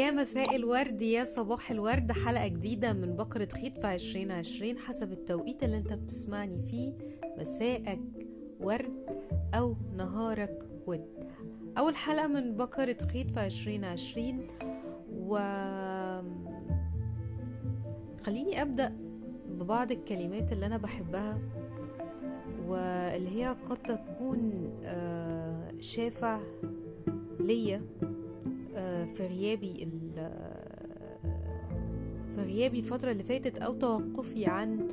يا مساء الورد يا صباح الورد. حلقة جديدة من بكرة خيط في عشرين عشرين حسب التوقيت اللي انت بتسمعني فيه. مساءك ورد أو نهارك ود. أول حلقة من بكرة خيط في عشرين عشرين. و خليني أبدأ ببعض الكلمات اللي أنا بحبها واللي هي قد تكون آه، شافع ليا. في غيابي في غيابي الفترة اللي فاتت أو توقفي عن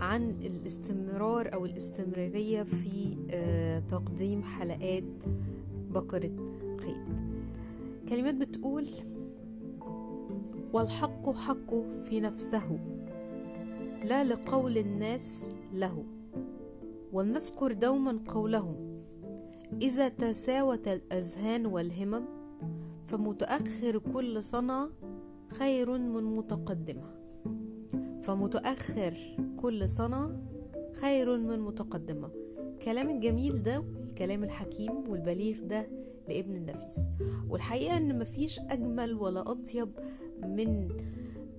عن الاستمرار أو الاستمرارية في تقديم حلقات بقرة خيط كلمات بتقول والحق حق في نفسه لا لقول الناس له ولنذكر دوما قولهم إذا تساوت الأذهان والهمم فمتأخر كل صنعة خير من متقدمة. فمتأخر كل صنعة خير من متقدمة. كلام الجميل ده الكلام الحكيم والبليغ ده لابن النفيس. والحقيقة إن مفيش أجمل ولا أطيب من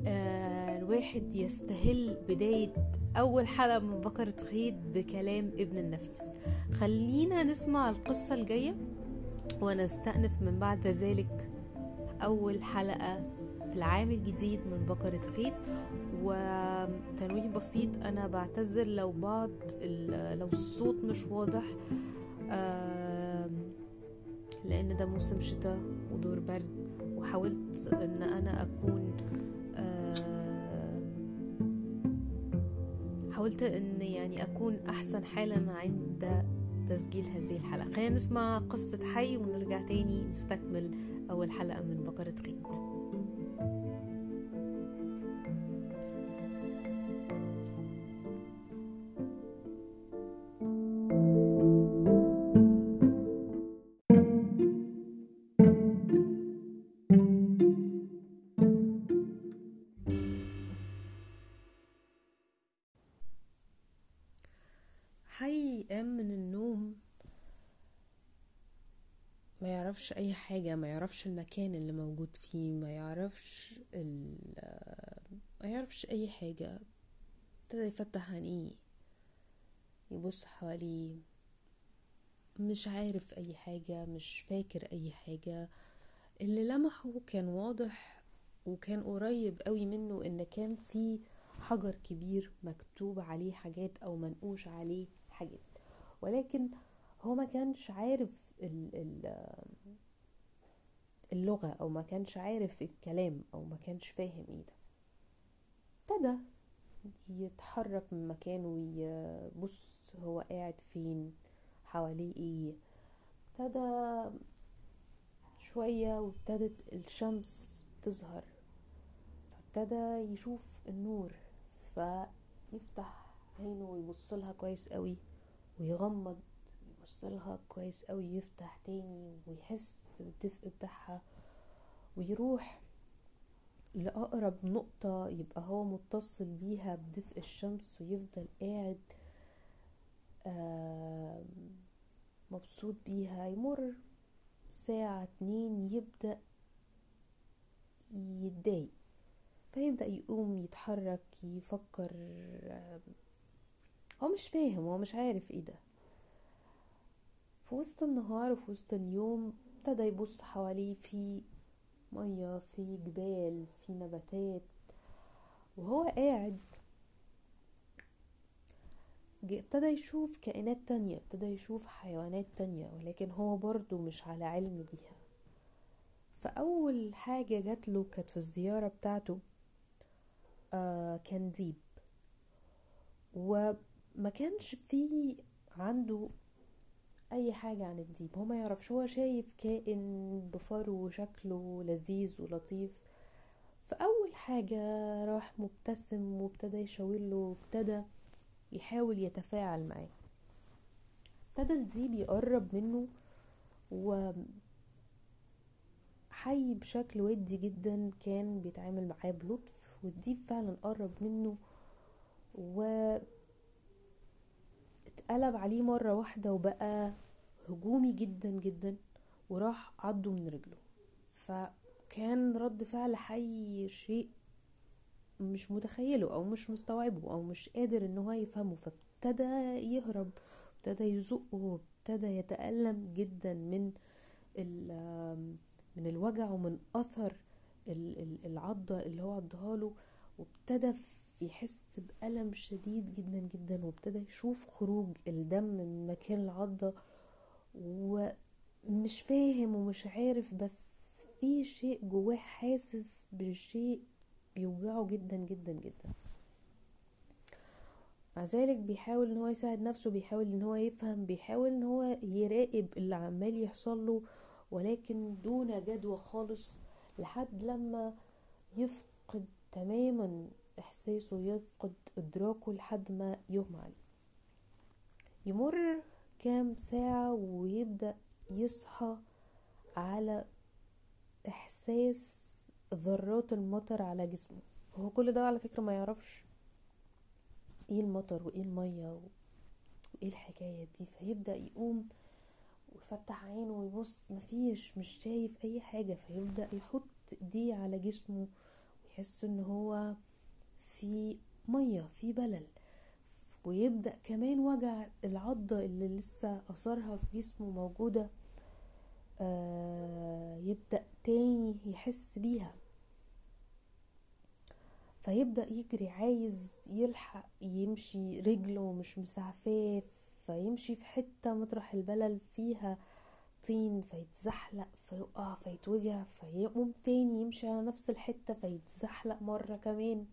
الواحد يستهل بداية أول حلقة من بكرة خيط بكلام ابن النفيس. خلينا نسمع القصة الجاية ونستأنف من بعد ذلك أول حلقة في العام الجديد من بكرة خيط وتنويه بسيط أنا بعتذر لو بعض لو الصوت مش واضح لأن ده موسم شتاء ودور برد وحاولت أن أنا أكون حاولت إن يعني أكون أحسن حالا عند تسجيل هذه الحلقة. خلينا نسمع قصة حي ونرجع تاني نستكمل أول حلقة من بقرة غيط يعرفش أي حاجة ما يعرفش المكان اللي موجود فيه ما يعرفش ال... ما يعرفش أي حاجة. ابتدى يفتح عينيه يبص حواليه مش عارف أي حاجة مش فاكر أي حاجة. اللي لمحه كان واضح وكان قريب قوي منه إن كان في حجر كبير مكتوب عليه حاجات أو منقوش عليه حاجات. ولكن هو ما كانش عارف اللغة أو ما كانش عارف الكلام أو ما كانش فاهم إيه ده. ابتدى يتحرك من مكانه ويبص هو قاعد فين حواليه إيه. ابتدى شوية وابتدت الشمس تظهر. فابتدى يشوف النور فيفتح عينه ويبص لها كويس قوي ويغمض يبص لها كويس قوي يفتح تاني ويحس بالدفء بتاعها ويروح لأقرب نقطة يبقى هو متصل بيها بدفء الشمس ويفضل قاعد مبسوط بيها. يمر ساعة اتنين يبدأ يتضايق فيبدأ يقوم يتحرك يفكر هو مش فاهم هو مش عارف إيه ده. في وسط النهار وفي وسط اليوم ابتدى يبص حواليه في مية في جبال في نباتات. وهو قاعد ابتدى يشوف كائنات تانية ابتدى يشوف حيوانات تانية ولكن هو برضو مش على علم بيها. فأول حاجة جات له كانت في الزيارة بتاعته آه كان ديب. وما كانش فيه عنده أي حاجة عن الديب. هو ما يعرفش هو شايف كائن بفرو وشكله لذيذ ولطيف. فأول حاجة راح مبتسم وابتدى يشاور له وابتدى يحاول يتفاعل معاه. ابتدى الديب يقرب منه و حي بشكل ودي جدا كان بيتعامل معاه بلطف والديب فعلا قرب منه و اتقلب عليه مرة واحدة وبقى هجومي جدا جدا وراح عضه من رجله. فكان رد فعل حي شيء مش متخيله أو مش مستوعبه أو مش قادر إن هو يفهمه. فابتدى يهرب ابتدى يزقه ابتدى يتألم جدا من من الوجع ومن أثر العضة اللي هو عضها له. وابتدى يحس بألم شديد جدا جدا وابتدى يشوف خروج الدم من مكان العضة ومش فاهم ومش عارف بس في شيء جواه حاسس بشيء بيوجعه جدا جدا جدا. مع ذلك بيحاول إن هو يساعد نفسه بيحاول إن هو يفهم بيحاول إن هو يراقب اللي عمال يحصل له ولكن دون جدوى خالص لحد لما يفقد تماما إحساسه يفقد إدراكه لحد ما يغمى عليه يمر كام ساعة ويبدأ يصحى على إحساس ذرات المطر على جسمه؟ هو كل ده على فكرة ما يعرفش إيه المطر وإيه المية وإيه الحكاية دي. فيبدأ يقوم ويفتح عينه ويبص مفيش مش شايف أي حاجة. فيبدأ يحط ايديه على جسمه ويحس إن هو في مية في بلل. ويبدأ كمان وجع العضة اللي لسه أثرها في جسمه موجودة آه يبدأ تاني يحس بيها. فيبدأ يجري عايز يلحق يمشي رجله مش مسعفاه فيمشي في حتة مطرح البلل فيها طين فيتزحلق فيقع فيتوجع فيقوم تاني يمشي على نفس الحتة فيتزحلق مرة كمان.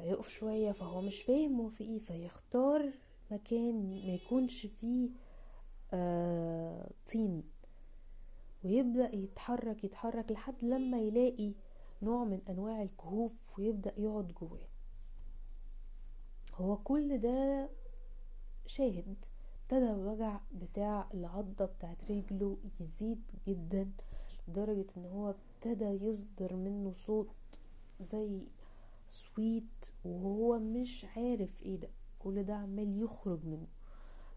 فيقف شوية فهو مش فاهم هو في إيه فيختار مكان ما يكونش فيه آه طين. ويبدأ يتحرك يتحرك لحد لما يلاقي نوع من أنواع الكهوف ويبدأ يقعد جواه. هو كل ده شاهد. ابتدى الوجع بتاع العضة بتاعت رجله يزيد جدا لدرجة إن هو ابتدى يصدر منه صوت زي سويت وهو مش عارف إيه ده. كل ده عمال يخرج منه.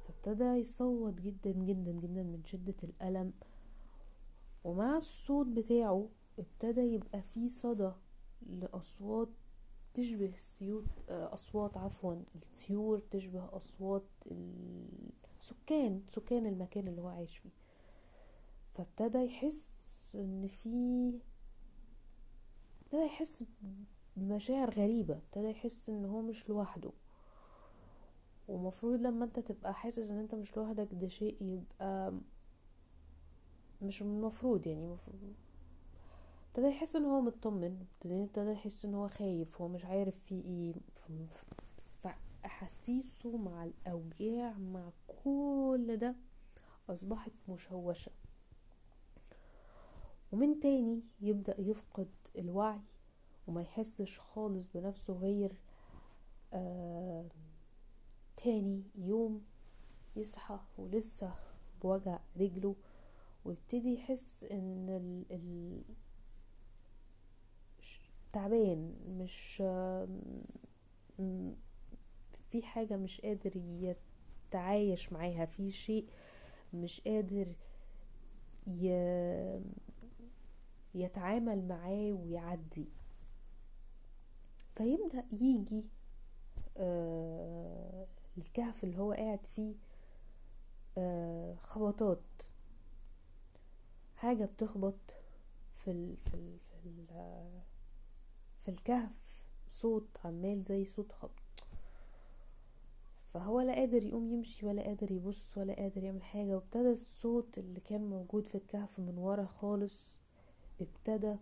فابتدى يصوت جدا جدا جدا من شدة الألم. ومع الصوت بتاعه ابتدى يبقى فيه صدى لأصوات تشبه سيوت أصوات عفوا الطيور تشبه أصوات السكان سكان المكان اللي هو عايش فيه. فابتدى يحس إن في ابتدى يحس بمشاعر غريبة ابتدى يحس إن هو مش لوحده. ومفروض لما انت تبقى حاسس إن انت مش لوحدك ده شيء يبقى مش المفروض يعني ابتدى يحس إن هو مطمن ابتدى يحس إن هو خايف هو مش عارف في إيه. فاحاسيسه مع الأوجاع مع كل ده أصبحت مشوشة. ومن تاني يبدأ يفقد الوعي وما يحسش خالص بنفسه غير آه تاني يوم يصحى ولسه بوجع رجله ويبتدي يحس إن ال ال تعبان مش في حاجة مش قادر يتعايش معاها في شيء مش قادر يتعامل معاه ويعدي. فيبدأ يجي آه الكهف اللي هو قاعد فيه آه خبطات. حاجة بتخبط في ال في ال في, ال في الكهف صوت عمال زي صوت خبط. فهو لا قادر يقوم يمشي ولا قادر يبص ولا قادر يعمل حاجة. وابتدى الصوت اللي كان موجود في الكهف من ورا خالص ابتدى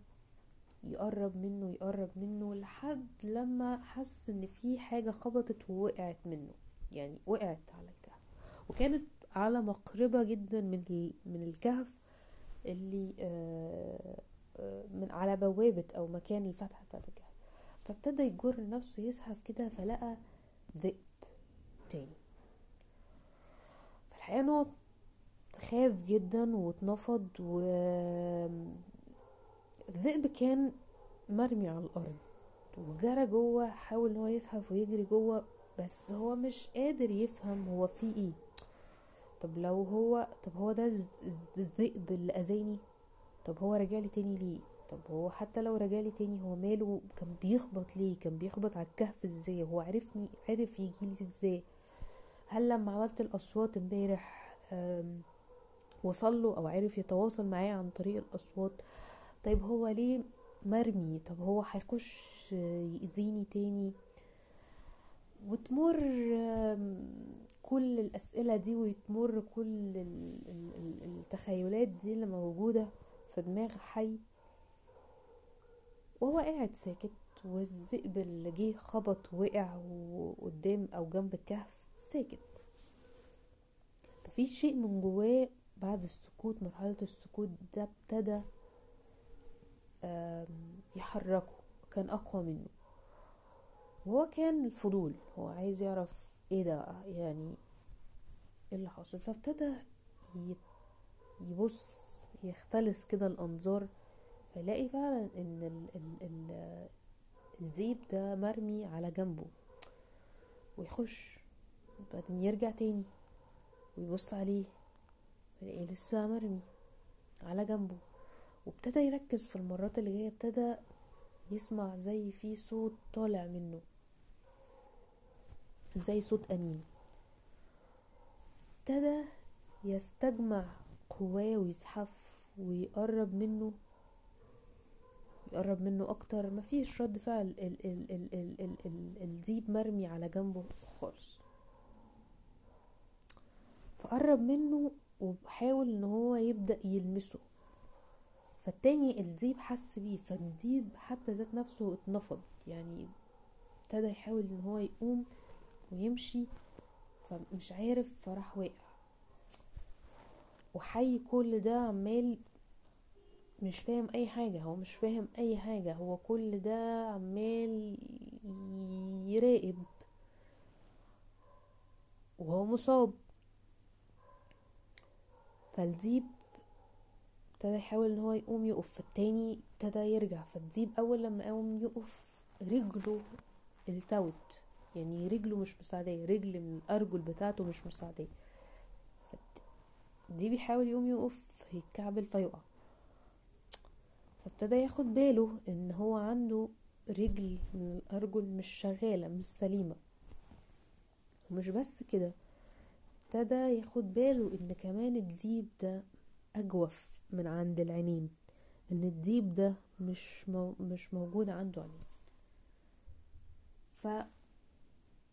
يقرب منه يقرب منه لحد لما حس إن في حاجة خبطت ووقعت منه. يعني وقعت على الكهف. وكانت على مقربة جدا من من الكهف اللي من على بوابة أو مكان الفتحة بتاعت الكهف. فابتدى يجر نفسه يزحف كده فلقى ذئب تاني. فالحقيقة انه خاف جدا واتنفض و الذئب كان مرمي على الأرض وجرى جوه حاول إن هو يزحف ويجري جوه بس هو مش قادر يفهم هو في إيه. طب لو هو طب هو ده الذئب اللي أذاني؟ طب هو رجعلي تاني ليه؟ طب هو حتى لو رجعلي تاني هو ماله؟ كان بيخبط ليه؟ كان بيخبط على الكهف إزاي؟ هو عرفني عرف يجيلي إزاي؟ هل لما عملت الأصوات امبارح وصل له أو عرف يتواصل معايا عن طريق الأصوات طيب هو ليه مرمي؟ طب هو هيخش يأذيني تاني؟ وتمر كل الأسئلة دي ويتمر كل التخيلات دي اللي موجودة في دماغ حي. وهو قاعد ساكت والذئب اللي جه خبط وقع قدام أو جنب الكهف ساكت. مفيش شيء من جواه بعد السكوت مرحلة السكوت ده ابتدى يحركه. كان أقوى منه. وهو كان الفضول. هو عايز يعرف إيه ده يعني إيه اللي حاصل فابتدى يبص يختلس كده الأنظار. فيلاقي فعلا إن ال ال ال الذيب ده مرمي على جنبه. ويخش. وبعدين يرجع تاني. ويبص عليه. يلاقيه لسه مرمي على جنبه. وابتدى يركز في المرات اللي جاية ابتدى يسمع زي في صوت طالع منه. زي صوت أنين. ابتدى يستجمع قواه ويزحف ويقرب منه يقرب منه أكتر. مفيش رد فعل ال ال ال ال ال ال الديب مرمي على جنبه خالص. فقرب منه وحاول إن هو يبدأ يلمسه. فالتاني الديب حس بيه فالديب حتى ذات نفسه اتنفض يعني ابتدى يحاول إن هو يقوم ويمشي فمش عارف فراح واقع. وحي كل ده عمال مش فاهم أي حاجة هو مش فاهم أي حاجة هو كل ده عمال يراقب. وهو مصاب. فالذيب ابتدى يحاول إن هو يقوم يقف فالتاني ابتدى يرجع فالذيب أول لما قام يقف رجله التوت يعني رجله مش مساعداه رجل من الأرجل بتاعته مش مساعداه دي بيحاول يقوم يقف يتكعبل فيقع. فابتدى ياخد باله إن هو عنده رجل من الأرجل مش شغالة مش سليمة. ومش بس كده ابتدى ياخد باله إن كمان الديب ده أجوف. من عند العينين إن الديب ده مش مش موجود عنده عينين ف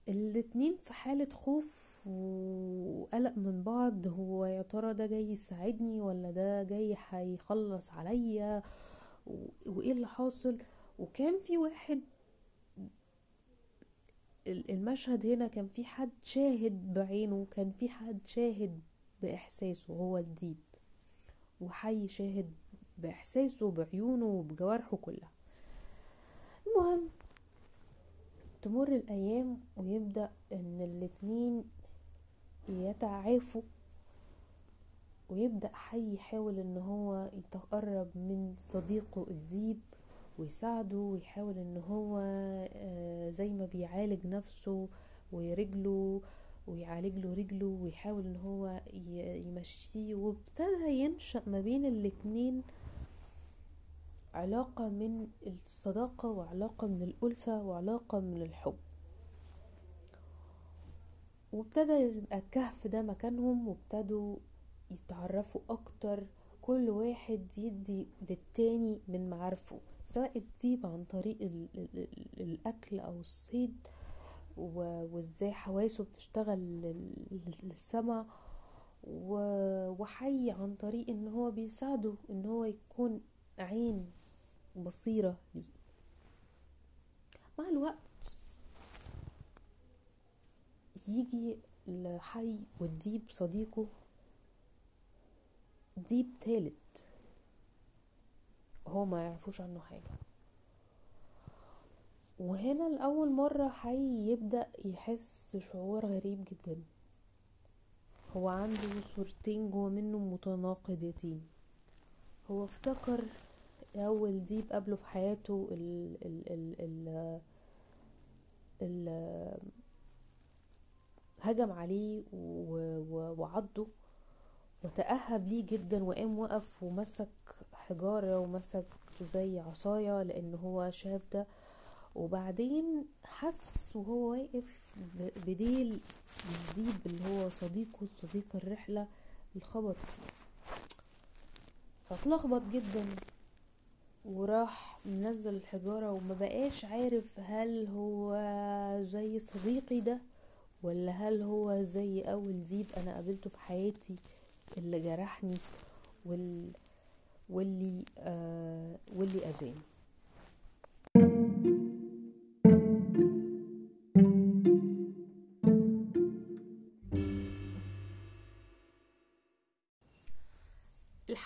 الاتنين في حالة خوف وقلق من بعض هو يا ترى ده جاي يساعدني ولا ده جاي هيخلص عليا؟ وإيه اللي حاصل؟ وكان في واحد المشهد هنا كان في حد شاهد بعينه كان في حد شاهد بإحساسه هو الديب. وحي شاهد بإحساسه بعيونه وبجوارحه كلها. المهم تمر الأيام ويبدأ إن الاتنين يتعافوا ويبدأ حي يحاول إن هو يتقرب من صديقه الديب ويساعده ويحاول إن هو آه، زي ما بيعالج نفسه ورجله ويعالج له رجله ويحاول إن هو يمشيه وابتدى ينشأ ما بين الاتنين علاقة من الصداقة وعلاقة من الألفة وعلاقة من الحب. وابتدى يبقى الكهف ده مكانهم وابتدوا يتعرفوا أكتر كل واحد يدي للتاني من معارفه سواء الديب عن طريق الأكل أو الصيد وازاي حواسه بتشتغل للسمع وحي عن طريق إن هو بيساعده إن هو يكون عين بصيرة ليه. مع الوقت يجي الحي والديب صديقه ديب تالت. هو ما يعرفوش عنه حاجة. وهنا لأول مرة حي يبدأ يحس شعور غريب جدا. هو عنده صورتين جوا منه متناقضتين. هو افتكر أول ديب قبله في حياته ال ال ال ال ال هجم عليه وعضه وتأهب ليه جدا وقام وقف ومسك حجارة ومسك زي عصاية لأن هو شاف ده وبعدين حس وهو واقف بديل الذيب اللي هو صديقه صديق الرحلة الخبط فاتلخبط جدا وراح منزل الحجارة وما بقاش عارف هل هو زي صديقي ده ولا هل هو زي أول ذيب أنا قابلته في حياتي اللي جرحني وال... واللي آه واللي أذاني.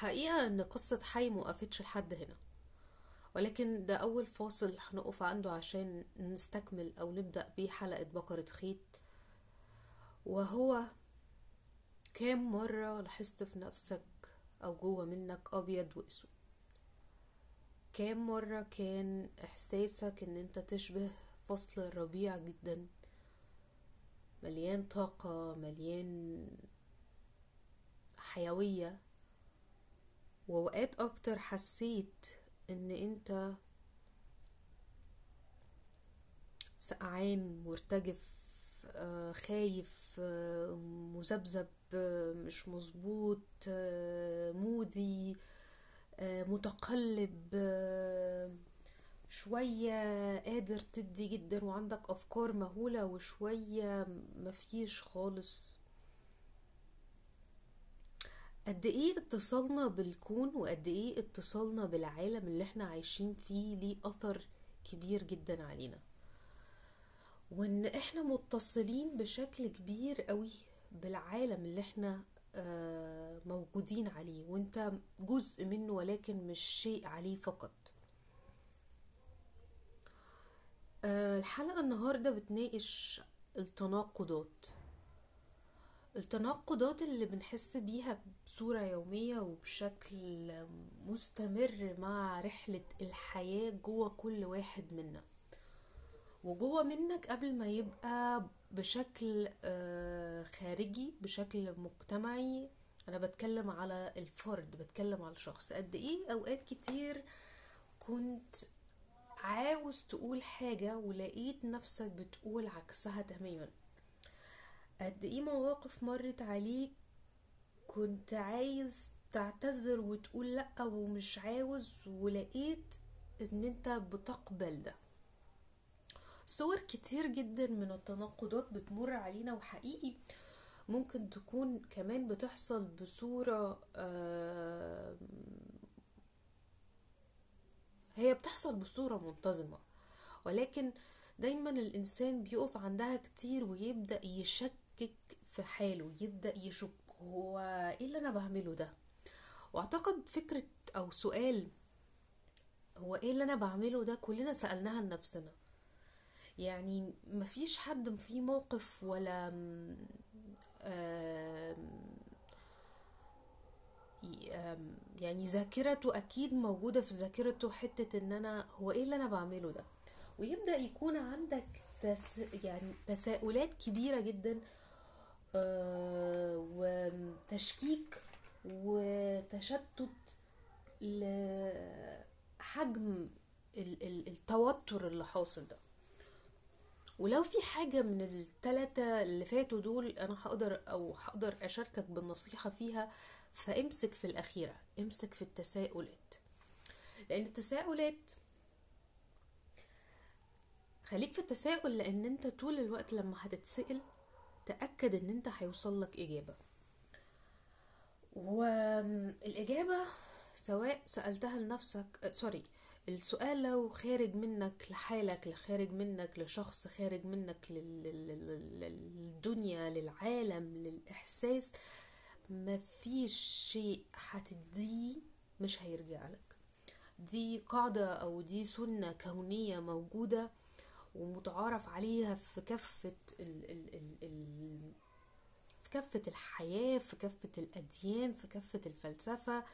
الحقيقة إن قصة حي موقفتش لحد هنا. ولكن ده أول فاصل هنقف عنده عشان نستكمل أو نبدأ بيه حلقة بقرة خيط وهو كام مرة لاحظت في نفسك أو جوه منك أبيض وأسود؟ كام مرة كان إحساسك إن أنت تشبه فصل الربيع جدا؟ مليان طاقة مليان حيوية؟ وأوقات أكتر حسيت إن أنت سقعان مرتجف آه، خايف آه، مذبذب آه، مش مظبوط مودي متقلب شوية قادر تدي جدا وعندك أفكار مهولة وشوية مفيش خالص. قد إيه اتصالنا بالكون وقد إيه اتصالنا بالعالم اللي إحنا عايشين فيه ليه أثر كبير جدا علينا. وإن إحنا متصلين بشكل كبير قوي بالعالم اللي إحنا آه، موجودين عليه وإنت جزء منه ولكن مش شيء عليه فقط. آه، الحلقة النهاردة بتناقش التناقضات. التناقضات اللي بنحس بيها بصورة يومية وبشكل مستمر مع رحلة الحياة جوه كل واحد منا. وجوه منك قبل ما يبقى بشكل آه، خارجي بشكل مجتمعي. أنا بتكلم على الفرد بتكلم على الشخص. قد إيه أوقات كتير كنت عاوز تقول حاجة ولقيت نفسك بتقول عكسها تماما. قد إيه مواقف مرت عليك كنت عايز تعتذر وتقول لأ ومش عاوز ولقيت إن أنت بتقبل ده؟ صور كتير جدا من التناقضات بتمر علينا وحقيقي ممكن تكون كمان بتحصل بصورة هي بتحصل بصورة منتظمة ولكن دايما الإنسان بيقف عندها كتير ويبدأ يشكك في حاله يبدأ يشك هو إيه اللي أنا بعمله ده؟ وأعتقد فكرة أو سؤال هو إيه اللي أنا بعمله ده؟ كلنا سألناها لنفسنا. يعني مفيش حد في موقف ولا يعني ذاكرته أكيد موجودة في ذاكرته حتة إن أنا هو إيه اللي أنا بعمله ده؟ ويبدأ يكون عندك تس يعني تساؤلات كبيرة جدا وتشكيك وتشتت لحجم التوتر اللي حاصل ده. ولو في حاجة من التلاتة اللي فاتوا دول أنا هقدر أو هقدر أشاركك بالنصيحة فيها فامسك في الأخيرة امسك في التساؤلات. لأن التساؤلات خليك في التساؤل لأن أنت طول الوقت لما هتتسأل تأكد إن أنت هيوصل لك إجابة. والإجابة سواء سألتها لنفسك سوري السؤال لو خارج منك لحالك لخارج منك لشخص خارج منك للدنيا للعالم للإحساس مفيش شيء هتديه مش هيرجع لك. دي قاعدة أو دي سنة كونية موجودة ومتعارف عليها في كافة ال ال ال ال في كافة الحياة في كافة الأديان في كافة الفلسفة.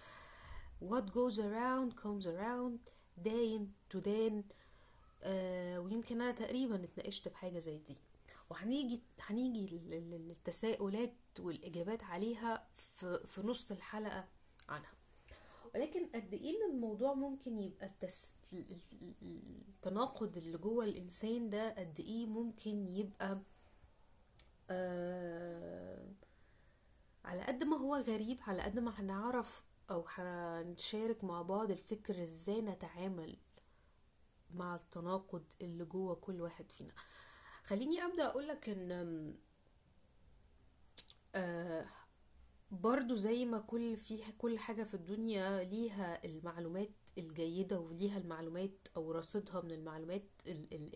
What goes around comes around. داين تدان آه ويمكن أنا تقريبا اتناقشت بحاجة زي دي. وهنيجي هنيجي للتساؤلات والإجابات عليها في, في نص الحلقة عنها. ولكن قد إيه إن الموضوع ممكن يبقى التس... التناقض اللي جوه الإنسان ده قد إيه ممكن يبقى آه على قد ما هو غريب على قد ما هنعرف أو هنشارك مع بعض الفكر إزاي نتعامل مع التناقض اللي جوه كل واحد فينا. خليني أبدأ أقولك إن آه برضو زي ما كل فيها كل حاجة في الدنيا ليها المعلومات الجيدة وليها المعلومات أو رصيدها من المعلومات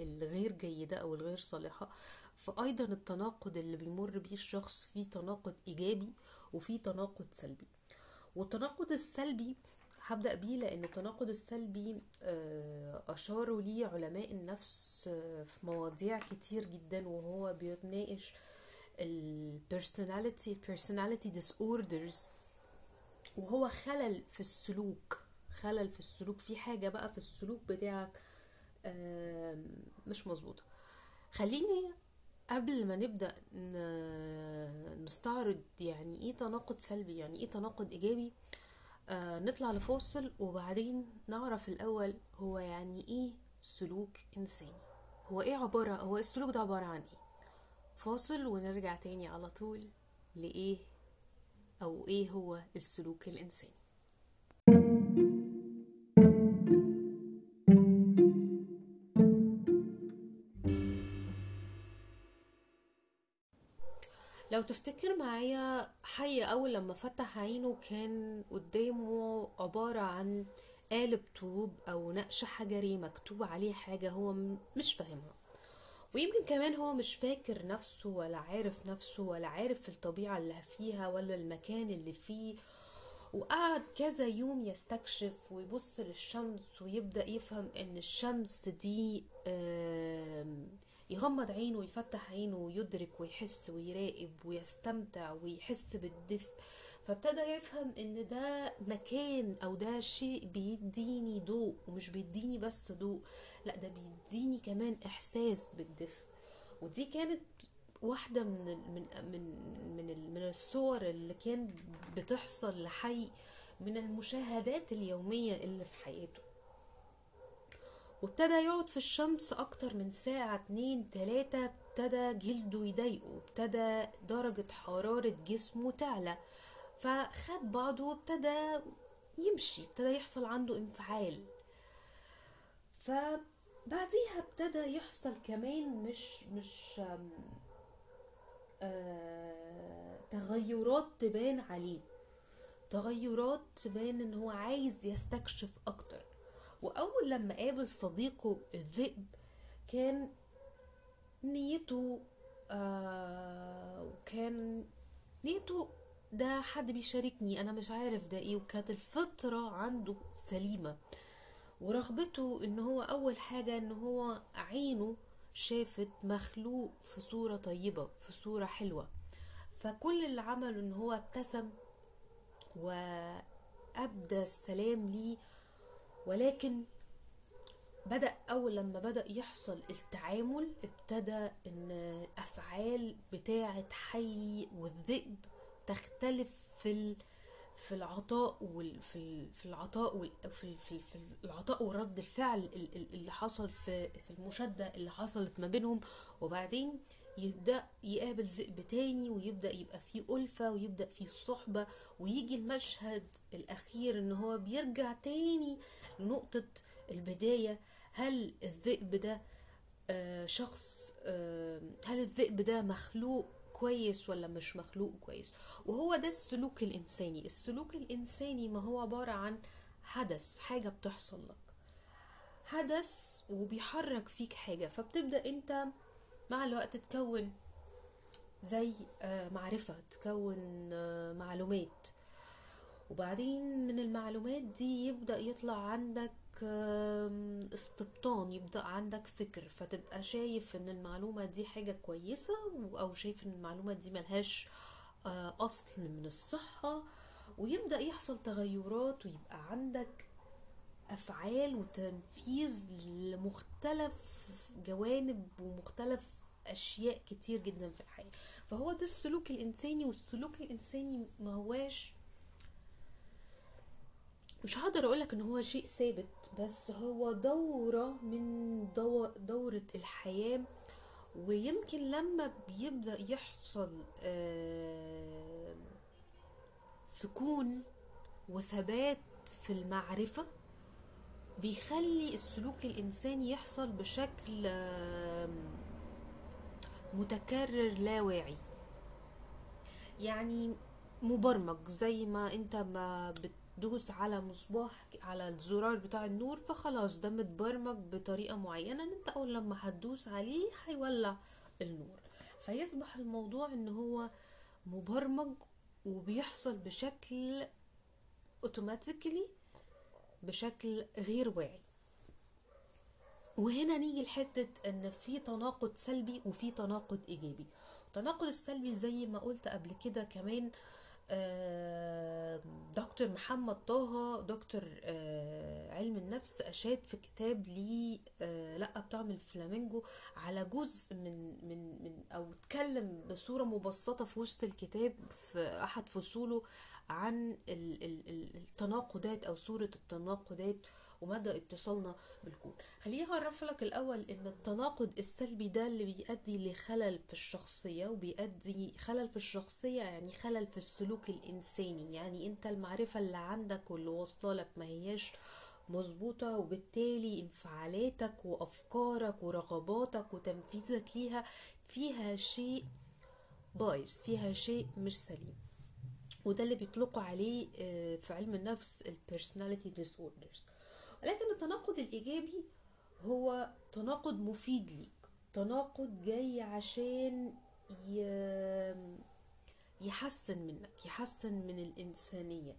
الغير جيدة أو الغير صالحة. فأيضا التناقض اللي بيمر بيه الشخص فيه تناقض إيجابي وفيه تناقض سلبي. والتناقض السلبي هبدأ بيه لأن التناقض السلبي أشاروا ليه علماء النفس في مواضيع كتير جدا وهو بيتناقش البيرسوناليتي personality disorders. وهو خلل في السلوك خلل في السلوك. في حاجة بقى في السلوك بتاعك مش مظبوطة. خليني قبل ما نبدأ نستعرض يعني إيه تناقض سلبي يعني إيه تناقض إيجابي. آه نطلع لفاصل وبعدين نعرف الأول هو يعني إيه سلوك إنساني. هو إيه عبارة هو السلوك ده عبارة عن إيه؟ فاصل ونرجع تاني على طول لإيه أو إيه هو السلوك الإنساني. لو تفتكر معايا حي أول لما فتح عينه كان قدامه عبارة عن قالب طوب أو نقش حجري مكتوب عليه حاجة هو مش فاهمها. ويمكن كمان هو مش فاكر نفسه ولا عارف نفسه ولا عارف الطبيعة اللي فيها ولا المكان اللي فيه. وقعد كذا يوم يستكشف ويبص للشمس ويبدأ يفهم إن الشمس دي يغمض عينه ويفتح عينه ويدرك ويحس ويراقب ويستمتع ويحس بالدفء. فابتدى يفهم إن ده مكان أو ده شيء بيديني ضوء ومش بيديني بس ضوء لأ ده بيديني كمان إحساس بالدفء. ودي كانت واحدة من من من من من الصور اللي كان بتحصل لحي من المشاهدات اليومية اللي في حياته. وابتدى يقعد في الشمس أكتر من ساعة اتنين تلاتة ابتدى جلده يضايقه ابتدى درجة حرارة جسمه تعلى. فخد بعضه وابتدى يمشي ابتدى يحصل عنده انفعال. فبعديها ابتدى يحصل كمان مش مش آه تغيرات تبان عليه. تغيرات تبان إن هو عايز يستكشف أكتر. وأول لما قابل صديقه الذئب كان نيته آه وكان نيته ده حد بيشاركني أنا مش عارف ده إيه وكانت الفطرة عنده سليمة. ورغبته إن هو أول حاجة إن هو عينه شافت مخلوق في صورة طيبة في صورة حلوة. فكل اللي عمله إن هو ابتسم وأبدى السلام ليه. ولكن بدأ أول لما بدأ يحصل التعامل ابتدى إن الأفعال بتاعة حي والذئب تختلف في في العطاء وال في في العطاء وال في في في العطاء ورد الفعل اللي حصل في في المشادة اللي حصلت ما بينهم. وبعدين يبدأ يقابل ذئب تاني ويبدأ يبقى فيه ألفة ويبدأ فيه صحبة ويجي المشهد الأخير إن هو بيرجع تاني لنقطة البداية. هل الذئب ده شخص هل الذئب ده مخلوق كويس ولا مش مخلوق كويس. وهو ده السلوك الإنساني. السلوك الإنساني ما هو عبارة عن حدث حاجة بتحصل لك. حدث وبيحرك فيك حاجة. فبتبدأ أنت مع الوقت تكون زي معرفة تكون معلومات. وبعدين من المعلومات دي يبدأ يطلع عندك استبطان يبدأ عندك فكر فتبقى شايف إن المعلومة دي حاجة كويسة أو شايف إن المعلومة دي ملهاش أصل من الصحة ويبدأ يحصل تغيرات ويبقى عندك أفعال وتنفيذ لمختلف جوانب ومختلف أشياء كتير جدا في الحياة. فهو ده السلوك الإنساني والسلوك الإنساني ما هواش مش هقدر أقولك إن هو شيء ثابت بس هو دورة من دو دورة الحياة ويمكن لما بيبدأ يحصل آه، سكون وثبات في المعرفة بيخلي السلوك الإنساني يحصل بشكل آم، متكرر لا واعي يعني مبرمج زي ما أنت ما بتدوس على مصباح على الزرار بتاع النور فخلاص ده متبرمج بطريقة معينة إن أنت أول لما هتدوس عليه هيولع النور. فيصبح الموضوع إن هو مبرمج وبيحصل بشكل automatically بشكل غير واعي. وهنا نيجي لحتة إن في تناقض سلبي وفي تناقض إيجابي. التناقض السلبي زي ما قلت قبل كده كمان آه، دكتور محمد طه دكتور آه، علم النفس أشاد في كتاب ليه آه، لأ بطعم الفلامينجو على جزء من من من أو اتكلم بصورة مبسطة في وسط الكتاب في أحد فصوله عن ال- ال- ال- التناقضات أو صورة التناقضات ومدى اتصالنا بالكون. خليني أعرف لك الأول إن التناقض السلبي ده اللي بيؤدي لخلل في الشخصية وبيؤدي خلل في الشخصية يعني خلل في السلوك الإنساني. يعني أنت المعرفة اللي عندك واللي واصلة لك ما هياش مظبوطة وبالتالي انفعالاتك وأفكارك ورغباتك وتنفيذك ليها فيها شيء بايظ فيها شيء مش سليم. وده اللي بيطلقوا عليه آه، في علم النفس ال personality ولكن التناقض الإيجابي هو تناقض مفيد ليك تناقض جاي عشان. يحسن منك يحسن من الإنسانية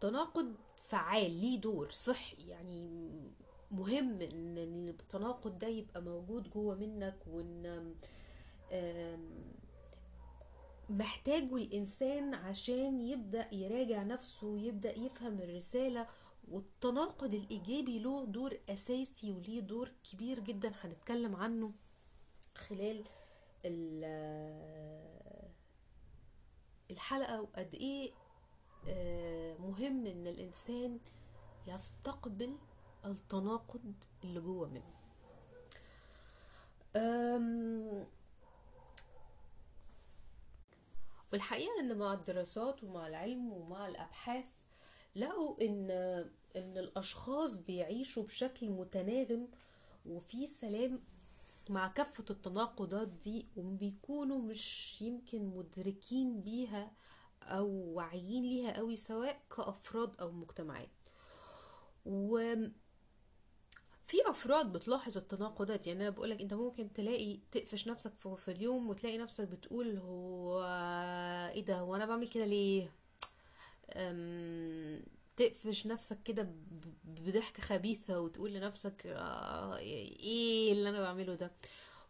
تناقض فعال ليه دور صحي يعني مهم إن التناقض ده يبقى موجود جوه منك وإن محتاجه الإنسان عشان يبدأ يراجع نفسه ويبدأ يفهم الرسالة والتناقض الإيجابي له دور أساسي وليه دور كبير جدا هنتكلم عنه خلال ال- الحلقة وقد إيه آه، مهم إن الإنسان يستقبل التناقض اللي جوه منه. أم، والحقيقة إن مع الدراسات ومع العلم ومع الأبحاث لقوا إن إن الأشخاص بيعيشوا بشكل متناغم وفي سلام مع كافة التناقضات دي وبيكونوا مش يمكن مدركين بيها أو واعيين ليها قوي سواء كأفراد أو مجتمعات. وفي أفراد بتلاحظ التناقضات يعني أنا بقولك أنت ممكن تلاقي تقفش نفسك في في اليوم وتلاقي نفسك بتقول هو إيه ده هو أنا بعمل كده ليه؟ تقفش نفسك كده بضحكة خبيثة وتقول لنفسك آه، إيه اللي أنا بعمله ده؟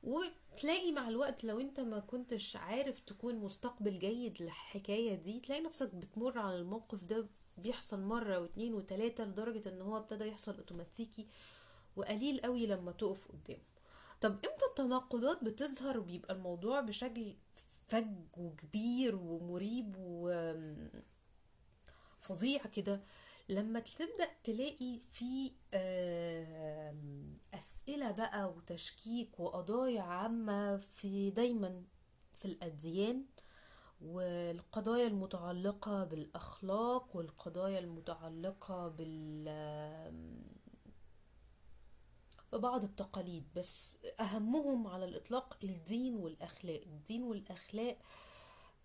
وتلاقي مع الوقت لو أنت ما كنتش عارف تكون مستقبل جيد للحكاية دي تلاقي نفسك بتمر على الموقف ده بيحصل مرة واتنين وتلاتة لدرجة إن هو ابتدى يحصل أوتوماتيكي وقليل قوي لما تقف قدامه. طب إمتى التناقضات بتظهر وبيبقى الموضوع بشكل فج وكبير ومريب وفظيع كده. لما تبدأ تلاقي في أسئلة بقى وتشكيك وقضايا عامة في دايما في الأديان والقضايا المتعلقة بالأخلاق والقضايا المتعلقة بال ببعض التقاليد. بس أهمهم على الإطلاق الدين والأخلاق. الدين والأخلاق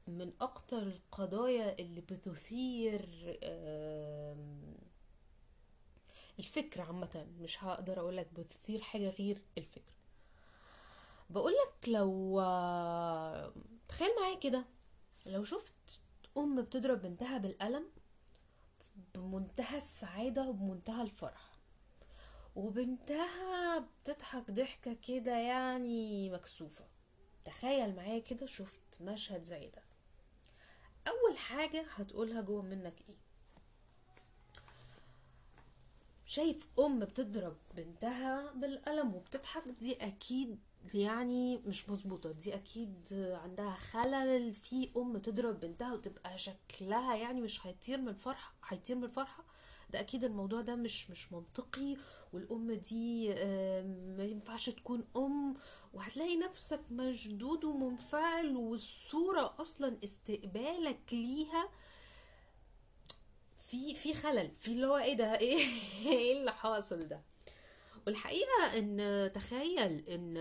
من أكتر القضايا اللي بتثير الفكر عامة. مش هقدر أقولك بتثير حاجة غير الفكر. بقولك لو تخيل معايا كده. لو شفت أم بتضرب بنتها بالقلم بمنتهى السعادة وبمنتهى الفرح وبنتها بتضحك ضحكة كده يعني مكسوفة. تخيل معايا كده شفت مشهد زي ده. أول حاجة هتقولها جوه منك إيه؟ شايف أم بتضرب بنتها بالقلم وبتضحك؟ دي أكيد يعني مش مظبوطة. دي أكيد عندها خلل. في أم تضرب بنتها وتبقى شكلها يعني مش هيطير من الفرحة هيطير من الفرحة. ده أكيد الموضوع ده مش مش منطقي. والأم دي ما ينفعش تكون أم. وهتلاقي نفسك مشدود ومنفعل والصورة أصلا استقبالك ليها في في خلل في اللي هو إيه ده؟ إيه إيه اللي حاصل ده؟ والحقيقة إن تخيل إن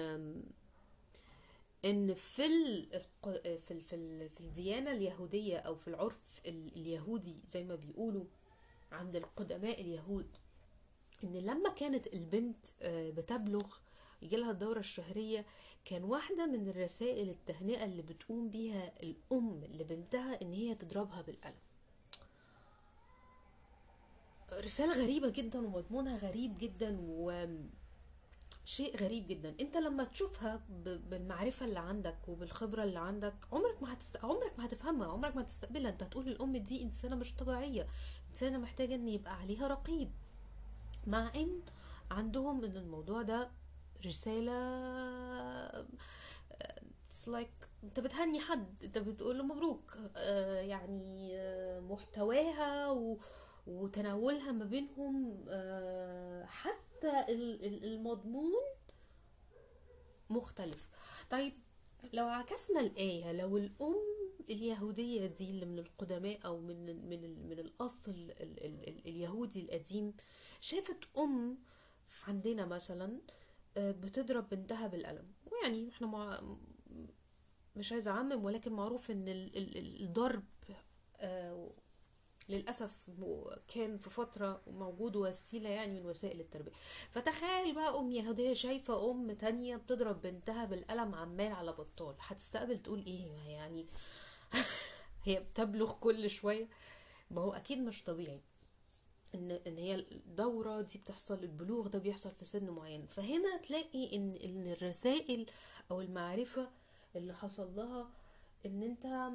إن في ال... في ال... في ال... في الديانة اليهودية أو في العرف ال- اليهودي زي ما بيقولوا عند القدماء اليهود إن لما كانت البنت آه، بتبلغ يجيلها الدورة الشهرية كان واحدة من الرسائل التهنئة اللي بتقوم بيها الأم لبنتها إن هي تضربها بالقلم. رسالة غريبة جدا ومضمونها غريب جدا وشيء غريب جدا. أنت لما تشوفها ب- بالمعرفة اللي عندك وبالخبرة اللي عندك عمرك ما هتست... عمرك ما هتفهمها عمرك ما هتستقبلها. أنت هتقول الام دي إنسانة مش طبيعية إنسانة محتاجة إن يبقى عليها رقيب. مع إن عندهم إن الموضوع ده رسالة It's like انت بتهني حد انت بتقول له مبروك. آه يعني آه محتواها و... وتناولها ما بينهم. آه حتى ال- ال- المضمون مختلف. طيب لو عكسنا الآية لو الأم اليهودية دي اللي من القدماء أو من من من الأصل ال- ال- ال- اليهودي القديم شافت أم عندنا مثلا آه، بتضرب بنتها بالقلم. ويعني إحنا مع مش عايزة أعمم ولكن معروف ال- الضرب آه، للأسف م- كان في فترة موجود وسيلة يعني من وسائل التربية. فتخيل بقى أم يهودية شايفة أم تانية بتضرب بنتها بالقلم عمال على بطال. هتستقبل تقول ما يعني هي بتبلغ كل شوية. ما هو أكيد مش طبيعي. إن إن هي الدورة دي بتحصل البلوغ ده بيحصل في سن معين. فهنا تلاقي إن إن الرسائل أو المعرفة اللي حصل لها إن أنت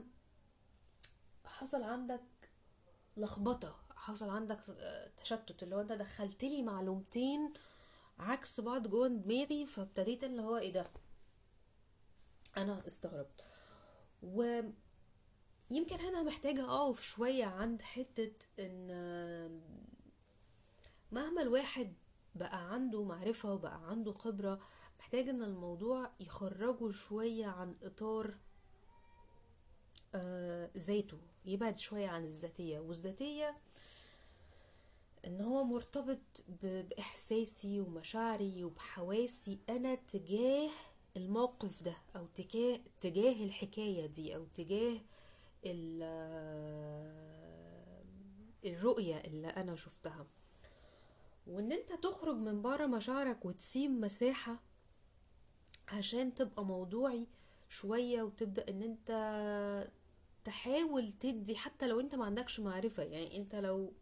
حصل عندك لخبطة حصل عندك آه، تشتت. اللي هو أنت دخلت لي معلومتين عكس بعض جوه دماغي فابتديت اللي هو إيه ده؟ أنا استغربت. ويمكن هنا محتاجة أقف شوية عند حتة إن مهما الواحد بقى عنده معرفة وبقى عنده خبرة محتاج إن الموضوع يخرجه شوية عن إطار آه ذاته يبعد شوية عن الذاتية. والذاتية إن هو مرتبط بإحساسي ومشاعري وبحواسي أنا تجاه الموقف ده أو تجاه الحكاية دي أو تجاه الرؤية اللي أنا شفتها. وإن أنت تخرج من بره مشاعرك وتسيب مساحة عشان تبقى موضوعي شوية وتبدأ إن أنت تحاول تدي حتى لو أنت ما عندكش معرفة. يعني أنت لو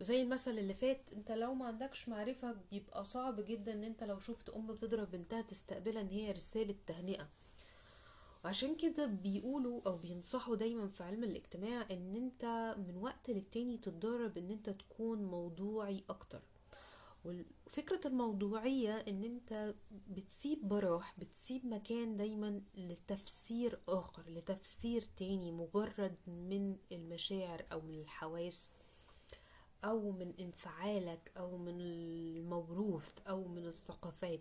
زي المثل اللي فات أنت لو ما عندكش معرفة بيبقى صعب جدا إن أنت لو شفت أم بتضرب بنتها تستقبلها إن هي رسالة تهنئة. وعشان كده بيقولوا أو بينصحوا دايما في علم الاجتماع إن أنت من وقت للتاني تتدرب إن أنت تكون موضوعي أكتر. وفكرة الموضوعية إن أنت بتسيب براح بتسيب مكان دايما لتفسير آخر لتفسير تاني مجرد من المشاعر أو من الحواس أو من انفعالك أو من الموروث أو من الثقافات.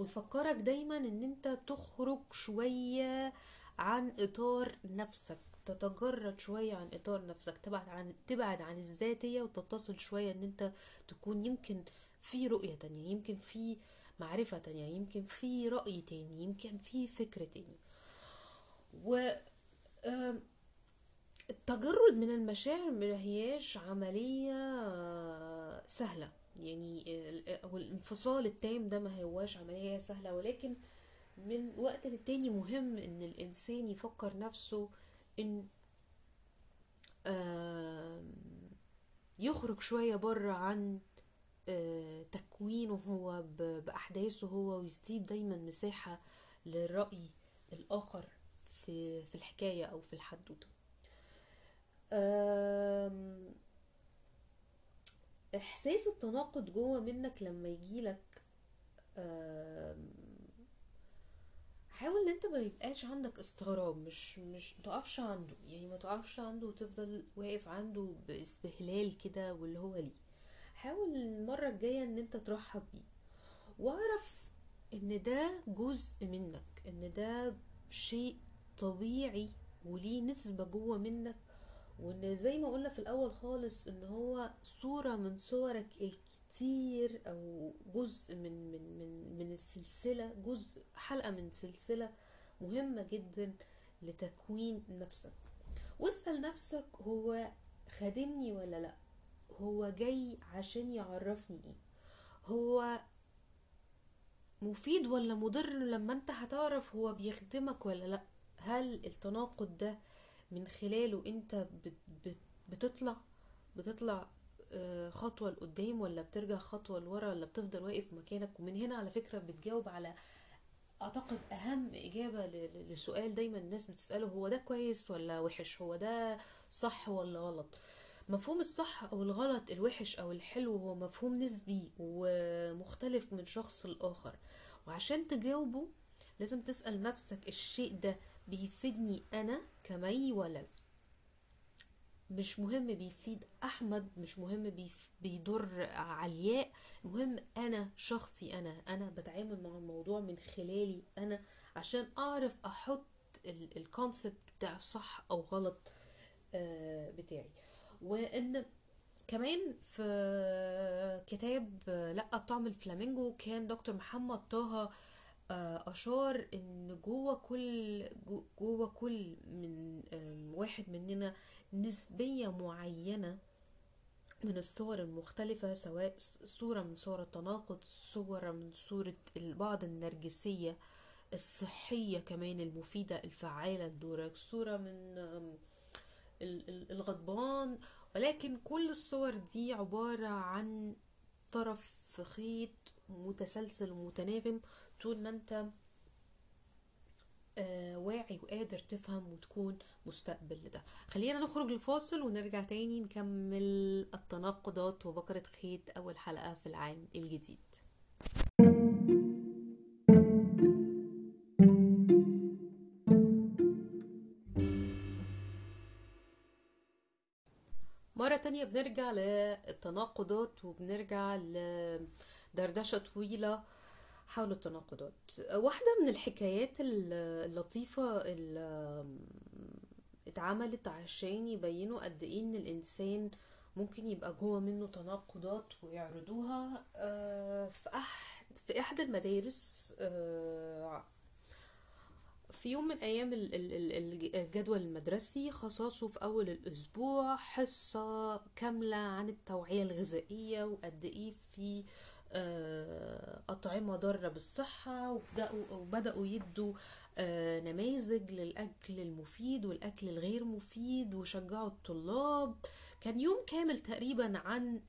ويفكرك دايما إن أنت تخرج شوية عن إطار نفسك تتجرد شوية عن إطار نفسك تبعد عن تبعد عن الذاتية وتتصل شوية إن أنت تكون يمكن في رؤية تانية يمكن في معرفة تانية يمكن في رأي تاني يمكن في فكر تاني. و التجرد من المشاعر ما هياش عملية آه، سهلة. يعني الانفصال التام ده ما هواش عملية سهلة ولكن من وقت للتاني مهم إن الإنسان يفكر نفسه إن يخرج شوية بره عن آه، تكوينه هو بأحداثه هو ويسيب دايما مساحة للرأي الآخر في في الحكاية أو في الحدوتة. إحساس التناقض جوه منك لما يجيلك حاول إن أنت ما يبقاش عندك استغراب مش مش متقفش عنده يعني ما تقفش عنده وتفضل واقف عنده باستهلال كده واللي هو ليه. حاول المرة الجاية إن أنت ترحب بيه. واعرف إن ده جزء منك إن ده شيء طبيعي وليه نسبة جوه منك وإن زي ما قلنا في الأول خالص إن هو صورة من صورك الكتير أو جزء من من من من السلسلة جزء حلقة من سلسلة مهمة جدا لتكوين نفسك. واسأل نفسك هو خادمني ولا لأ؟ هو جاي عشان يعرفني إيه؟ هو مفيد ولا مضر لما أنت هتعرف هو بيخدمك ولا لأ؟ هل التناقض ده من خلاله انت بت بت بتطلع بتطلع آه، خطوة لقدام ولا بترجع خطوة لورا ولا بتفضل واقف مكانك؟ ومن هنا على فكرة بتجاوب على أعتقد أهم إجابة لسؤال دايما الناس بتسأله هو ده كويس ولا وحش؟ هو ده صح ولا غلط؟ مفهوم الصح أو الغلط الوحش أو الحلو هو مفهوم نسبي ومختلف من شخص لآخر. وعشان تجاوبه لازم تسأل نفسك الشيء ده بيفيدني أنا كمي لا مش مهم بيفيد أحمد مش مهم بيضر علياء المهم أنا شخصي أنا أنا بتعامل مع الموضوع من خلالي أنا عشان أعرف أحط الكونسبت بتاع صح أو غلط آه، بتاعي. وإن كمان في كتاب لأ بطعم الفلامينجو كان دكتور محمد طه آه، أشار إن جوه كل جو- جوه كل من واحد مننا نسبية معينة من الصور المختلفة سواء صورة من صور التناقض صورة من صورة البعض النرجسية الصحية كمان المفيدة الفعالة لدورك صورة من الغضبان. ولكن كل الصور دي عبارة عن طرف خيط متسلسل ومتناغم طول ما انت آه، واعي وقادر تفهم وتكون مستقبل لده خلينا نخرج لفاصل ونرجع تاني نكمل التناقضات وبكرة خيط أول حلقة في العام الجديد. مرة تانية بنرجع للتناقضات وبنرجع لدردشة طويلة. حول التناقضات. واحدة من الحكايات ال- اللطيفة اللي اتعملت عشان يبينوا قد إيه إن الإنسان ممكن يبقى جوه منه تناقضات ويعرضوها آه، في أحد في المدارس آه، في يوم من أيام ال- ال- ال- الجدول المدرسي خصصوا في أول الأسبوع حصة كاملة عن التوعية الغذائية وقد إيه في أطعمة ضارة بالصحة وبدأوا, يدوا آه، نماذج للأكل المفيد والأكل الغير مفيد وشجعوا الطلاب. كان يوم كامل تقريبا عن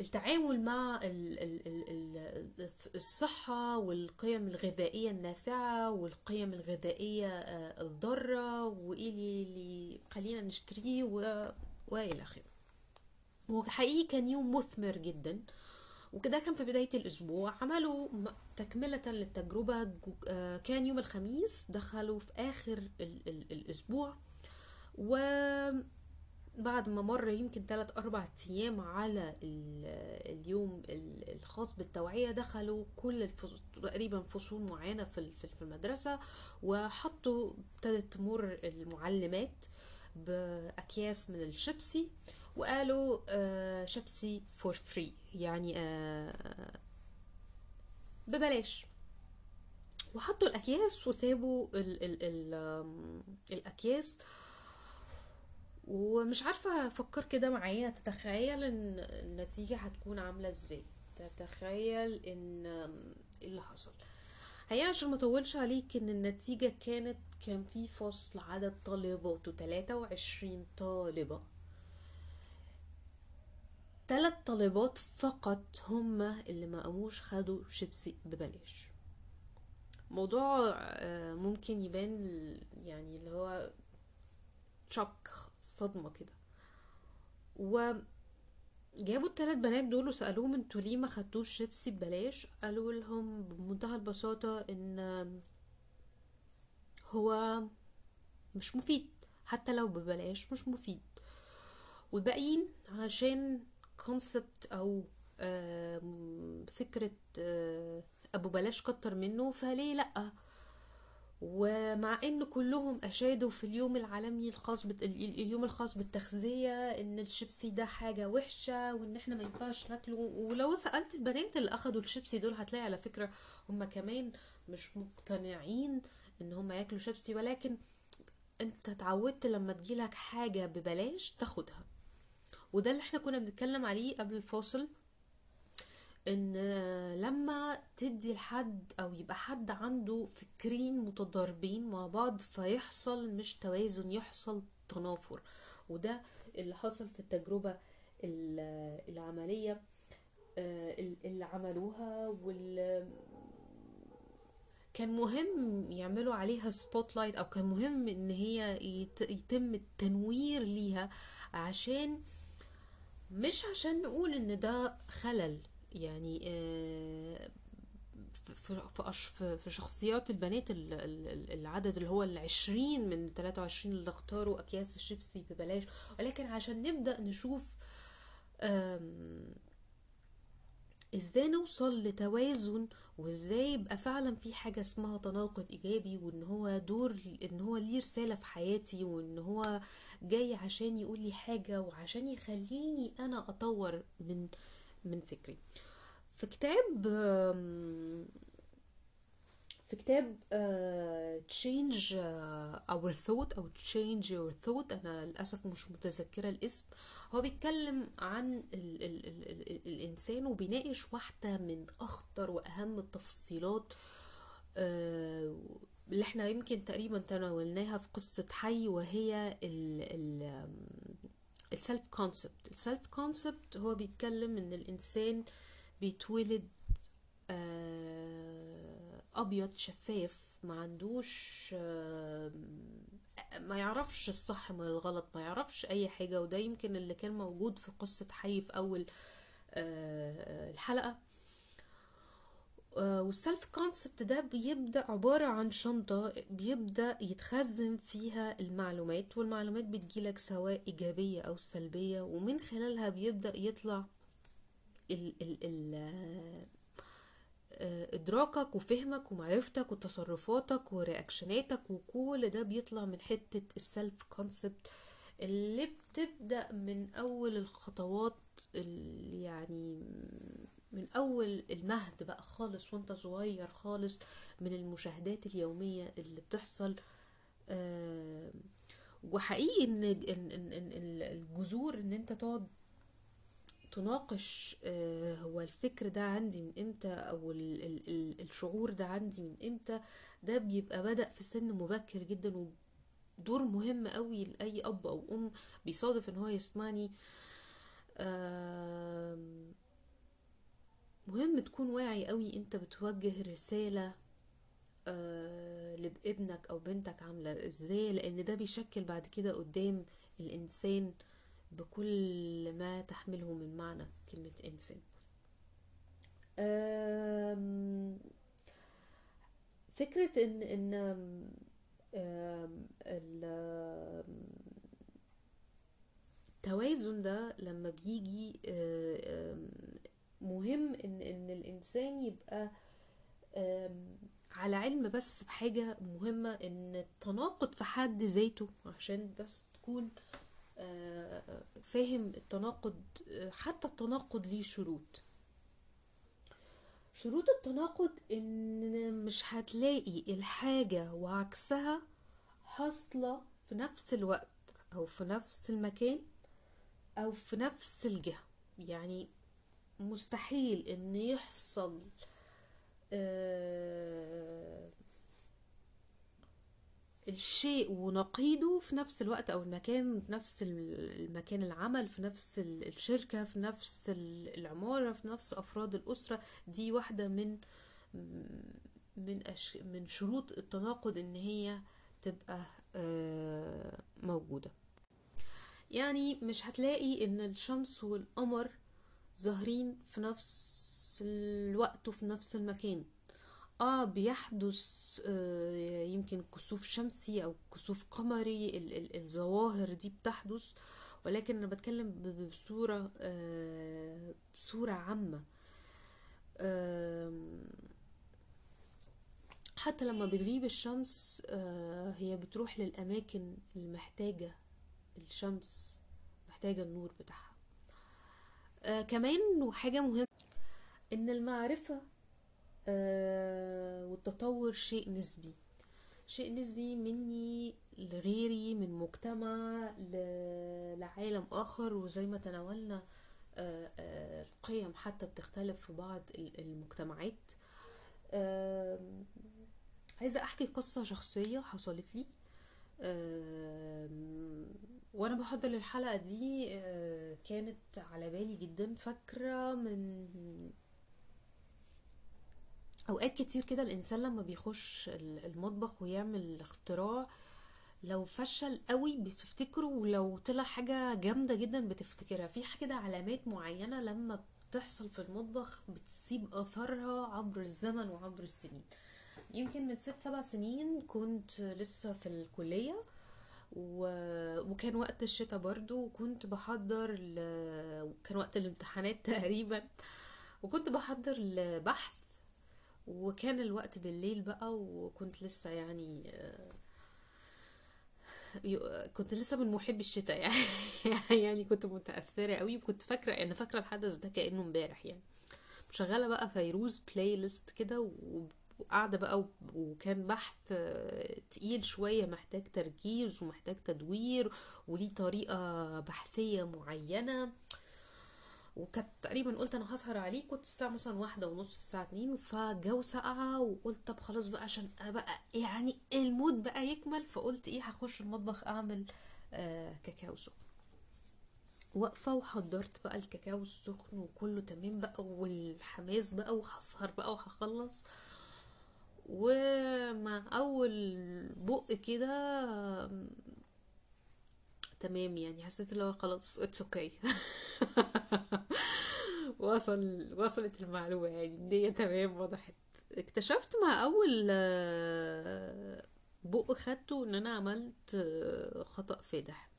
التعامل مع ال- ال- ال- ال- الصحة والقيم الغذائية النافعة والقيم الغذائية آه، الضارة وإيه اللي خلينا نشتريه وإلى آخره. وحقيقي كان يوم مثمر جدا. وكده كان في بداية الأسبوع. عملوا تكملة للتجربة. آه، كان يوم الخميس. دخلوا في آخر ال- ال- الأسبوع. وبعد ما مر يمكن ثلاث أربع أيام على ال- اليوم ال- الخاص بالتوعية دخلوا كل تقريبا فصول معينة في ال- في في المدرسة. وحطوا ابتدت تمر المعلمات بأكياس من الشيبسي. وقالوا آه، شيبسي for free يعني آه، ببلاش. وحطوا الأكياس وسابوا ال ال ال آم، الأكياس. ومش عارفة أفكر كده معايا. تتخيل إن النتيجة هتكون عاملة إزاي؟ تتخيل آم، إيه اللي حصل؟ هي عشان ما أطولش عليك إن النتيجة كانت كان في فصل عدد طالباته 23 طالبة. ثلاث طالبات فقط هما اللي ما قاموش خدوا شيبسي ببلاش. موضوع آه، ممكن يبان يعني اللي هو شوك صدمة كده. و جابوا الثلاث بنات دول وسألوهم أنتوا ليه ما خدتوش شيبسي ببلاش؟ قالوا لهم بمنتهى البساطة إن هو مش مفيد حتى لو ببلاش مش مفيد. والباقيين عشان concept أو آم، فكرة آه، أبو بلاش كتر منه فليه لأ؟ ومع إن كلهم أشادوا في اليوم العالمي الخاص بت... ال- ال- اليوم الخاص بالتغذية إن الشيبسي ده حاجة وحشة وإن إحنا ما ينفعش ناكله ولو سألت البنات اللي أخدوا الشيبسي دول هتلاقي على فكرة هم كمان مش مقتنعين إن هم ياكلوا شيبسي ولكن أنت اتعودت لما تجيلك حاجة ببلاش تاخدها. وده اللي إحنا كنا بنتكلم عليه قبل الفاصل إن لما تدي لحد أو يبقى حد عنده فكرين متضاربين مع بعض فيحصل مش توازن يحصل تنافر. وده اللي حصل في التجربة ال- العملية آه، اللي عملوها وال كان مهم يعملوا عليها spotlight أو كان مهم إن هي يت- يتم التنوير ليها عشان مش عشان نقول إن ده خلل يعني آه، في في شخصيات البنات ال- ال- ال- العدد اللي هو العشرين من 23 اللي اختاروا أكياس الشيبسي ببلاش. ولكن عشان نبدأ نشوف إزاي نوصل لتوازن وازاي يبقى فعلا في حاجة اسمها تناقض إيجابي وإن هو دور إن هو ليه رسالة في حياتي وإن هو جاي عشان يقول لي حاجة وعشان يخليني أنا أطور من من فكري. في كتاب في كتاب آه، Change آه، Our Thought أو Change Your Thought. أنا للأسف مش متذكرة الاسم. هو بيتكلم عن ال ال ال ال ال الإنسان وبيناقش واحدة من أخطر وأهم التفصيلات آه، اللي إحنا يمكن تقريبا تناولناها في قصة حي وهي ال ال ال self concept ال self concept هو بيتكلم إن الإنسان بيتولد آه، أبيض شفاف ما عندوش آه، ما يعرفش الصح من الغلط ما يعرفش أي حاجة وده يمكن اللي كان موجود في قصة حي في أول آه، الحلقة. آه، وال self concept ده بيبدأ عبارة عن شنطة بيبدأ يتخزن فيها المعلومات والمعلومات بتجيلك سواء إيجابية أو سلبية ومن خلالها بيبدأ يطلع ال ال ال آه، إدراكك وفهمك ومعرفتك وتصرفاتك و reaction اتك وكل ده بيطلع من حتة ال self concept اللي بتبدأ من أول الخطوات اللي يعني من أول المهد بقى خالص وأنت صغير خالص من المشاهدات اليومية اللي بتحصل. آه، وحقيقي إن الجذور إن أنت تقعد تناقش آه، هو الفكر ده عندي من إمتى أو ال ال ال الشعور ده عندي من إمتى؟ ده بيبقى بدأ في سن مبكر جدا ودور مهم قوي لأي أب أو أم بيصادف إن هو يسمعني. مهم تكون واعي قوي أنت بتوجه رسالة آه، لابنك أو بنتك عاملة إزاي لأن ده بيشكل بعد كده قدام الإنسان. بكل ما تحمله من معنى كلمة إنسان. آم، فكرة ال- آم، التوازن ده لما بيجي مهم إن إن الإنسان يبقى على علم بس بحاجة مهمة إن التناقض في حد ذاته عشان بس تكون فاهم التناقض آه، حتى التناقض ليه شروط. شروط التناقض إن مش هتلاقي الحاجة وعكسها حاصلة في نفس الوقت أو في نفس المكان أو في نفس الجهة. يعني مستحيل إن يحصل آه، الشيء ونقيضه في نفس الوقت أو المكان في نفس المكان العمل في نفس ال- الشركة في نفس ال- العمارة في نفس أفراد الأسرة. دي واحدة من من أش... من شروط التناقض إن هي تبقى آه، موجودة. يعني مش هتلاقي إن الشمس والقمر ظاهرين في نفس الوقت وفي نفس المكان. آه بيحدث آه يمكن كسوف شمسي أو كسوف قمري ال- ال- الظواهر دي بتحدث ولكن أنا بتكلم ب- بصورة آه بصورة عامة. آم، حتى لما بتغيب الشمس آه هي بتروح للأماكن المحتاجة الشمس محتاجة النور بتاعها. آه كمان وحاجة مهمة إن المعرفة آه والتطور شيء نسبي. شيء نسبي مني لغيري من مجتمع لعالم آخر. وزي ما تناولنا آه، آه، القيم حتى بتختلف في بعض ال- المجتمعات. عايزة أحكي قصة شخصية حصلت لي. وأنا بحضر للحلقة دي آه، كانت على بالي جدا. فاكرة من أوقات كتير كده الإنسان لما بيخش ال- المطبخ ويعمل اختراع لو فشل قوي بتفتكره ولو طلع حاجة جامدة جدا بتفتكرها. في كده علامات معينة لما بتحصل في المطبخ بتسيب اثرها عبر الزمن وعبر السنين. يمكن من ست سبع سنين كنت لسه في الكلية و... وكان وقت الشتاء برضو وكنت بحضر ل... وكان وقت الامتحانات تقريبا وكنت بحضر لبحث وكان الوقت بالليل بقى وكنت لسه يعني آه، كنت لسه من محبي الشتاء يعني يعني كنت متأثرة قوي وكنت فاكرة أنا فاكرة الحدث ده كأنه امبارح يعني. مشغلة بقى فيروز بلاي ليست كده و- وقاعدة بقى وكان بحث آه، تقيل شوية محتاج تركيز ومحتاج تدوير وليه طريقة بحثية معينة. وكانت تقريبا قلت أنا هسهر عليه كنت الساعة مثلا واحدة ونص الساعة اتنين فالجو ساقعة وقلت طب خلاص بقى عشان بقى يعني المود بقى يكمل فقلت إيه هخش المطبخ أعمل آه كاكاو سخن. واقفة وحضرت بقى الكاكاو السخن وكله تمام بقى والحماس بقى وهسهر بقى وهخلص. ومع أول بق كده تمام يعني حسيت اللي هو خلاص it's okay وصل وصلت المعلومة يعني هي تمام وضحت. اكتشفت مع أول آه، بق خدته إن أنا عملت آه، خطأ فادح.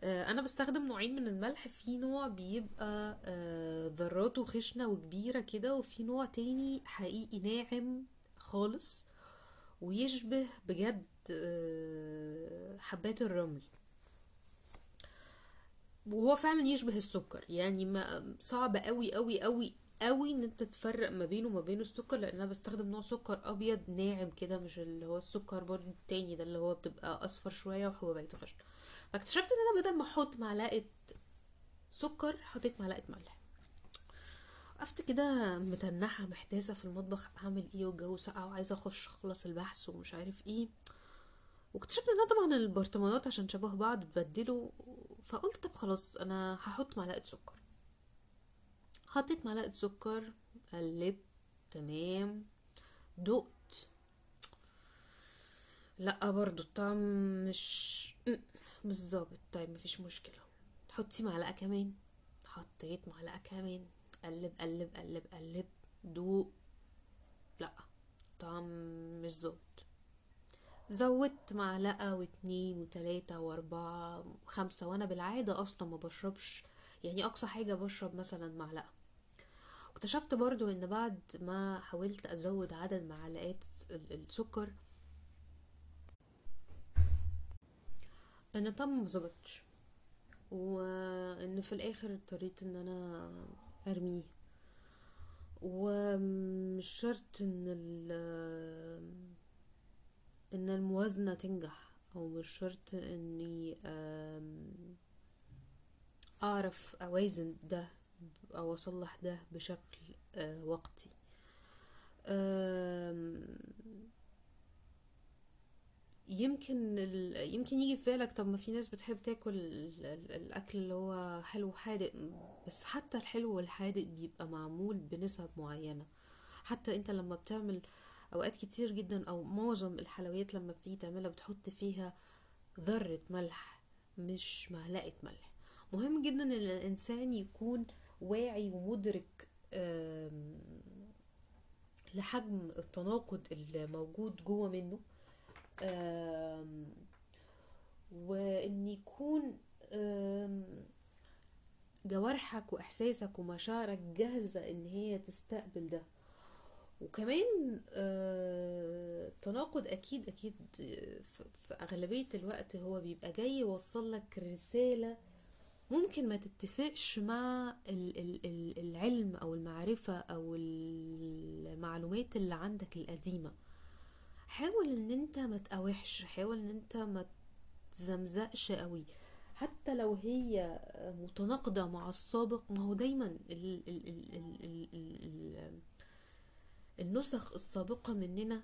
آه، أنا بستخدم نوعين من الملح في نوع بيبقى ذراته خشنة وكبيرة كده وفي نوع تاني حقيقي ناعم خالص ويشبه بجد حبات الرمل. وهو فعلا يشبه السكر. يعني ما صعب قوي قوي قوي قوي إن أنت تفرق ما بينه وما بين السكر لأن أنا بستخدم نوع سكر أبيض ناعم كده مش اللي هو السكر برضو التاني ده اللي هو بتبقى أصفر شوية وحبوباته خشنه فاكتشفت إن أنا بدل ما أحط معلقة سكر حطيت معلقة ملح. وقفت كده متنحة محتاسة في المطبخ أعمل إيه والجو ساقع وعايزة أخش أخلص البحث ومش عارف إيه. واكتشفت إن أنا طبعا البرطمانات عشان شبه بعض اتبدلوا فقلت طب خلاص أنا هحط معلقة سكر. حطيت معلقة سكر قلبت تمام. دقت. لا برضو الطعم مش مش طيب مفيش مشكلة. حطي معلقة كمان. حطيت معلقة كمان. قلب قلب قلب قلب. دوق لا طعم مش ظابط. زودت معلقة واتنين وتلاتة واربعة وخمسة وأنا بالعادة أصلا ما بشربش. يعني أقصى حاجة بشرب مثلا معلقة. اكتشفت برضو إن بعد ما حاولت أزود عدد معلقات ال- السكر إن الطعم مظبطش وإن في الآخر اضطريت إن أنا أرميه. ومش شرط إن ال إن الموازنة تنجح أو مش شرط إني أعرف أوازن ده أو أصلح ده بشكل آه، وقتي. يمكن ال... يمكن يجي في بالك طب ما في ناس بتحب تاكل ال... ال- الأكل اللي هو حلو وحادق بس حتى الحلو والحادق بيبقى معمول بنسب معينة. حتى أنت لما بتعمل أوقات كتير جدا أو معظم الحلويات لما بتيجي تعملها بتحط فيها ذرة ملح مش معلقة ملح. مهم جدا إن الإنسان يكون واعي ومدرك لحجم التناقض اللي موجود جوه منه. وإن يكون جوارحك وإحساسك ومشاعرك جاهزة إن هي تستقبل ده. وكمان التناقض أكيد أكيد في أغلبية الوقت هو بيبقى جاي يوصل لك رسالة ممكن ما تتفقش مع العلم أو المعرفة أو المعلومات اللي عندك القديمة. حاول إن أنت ما تقاوحش حاول إن أنت ما تزمزقش قوي. حتى لو هي متناقضة مع السابق ما هو دايما ال ال ال ال النسخ السابقة مننا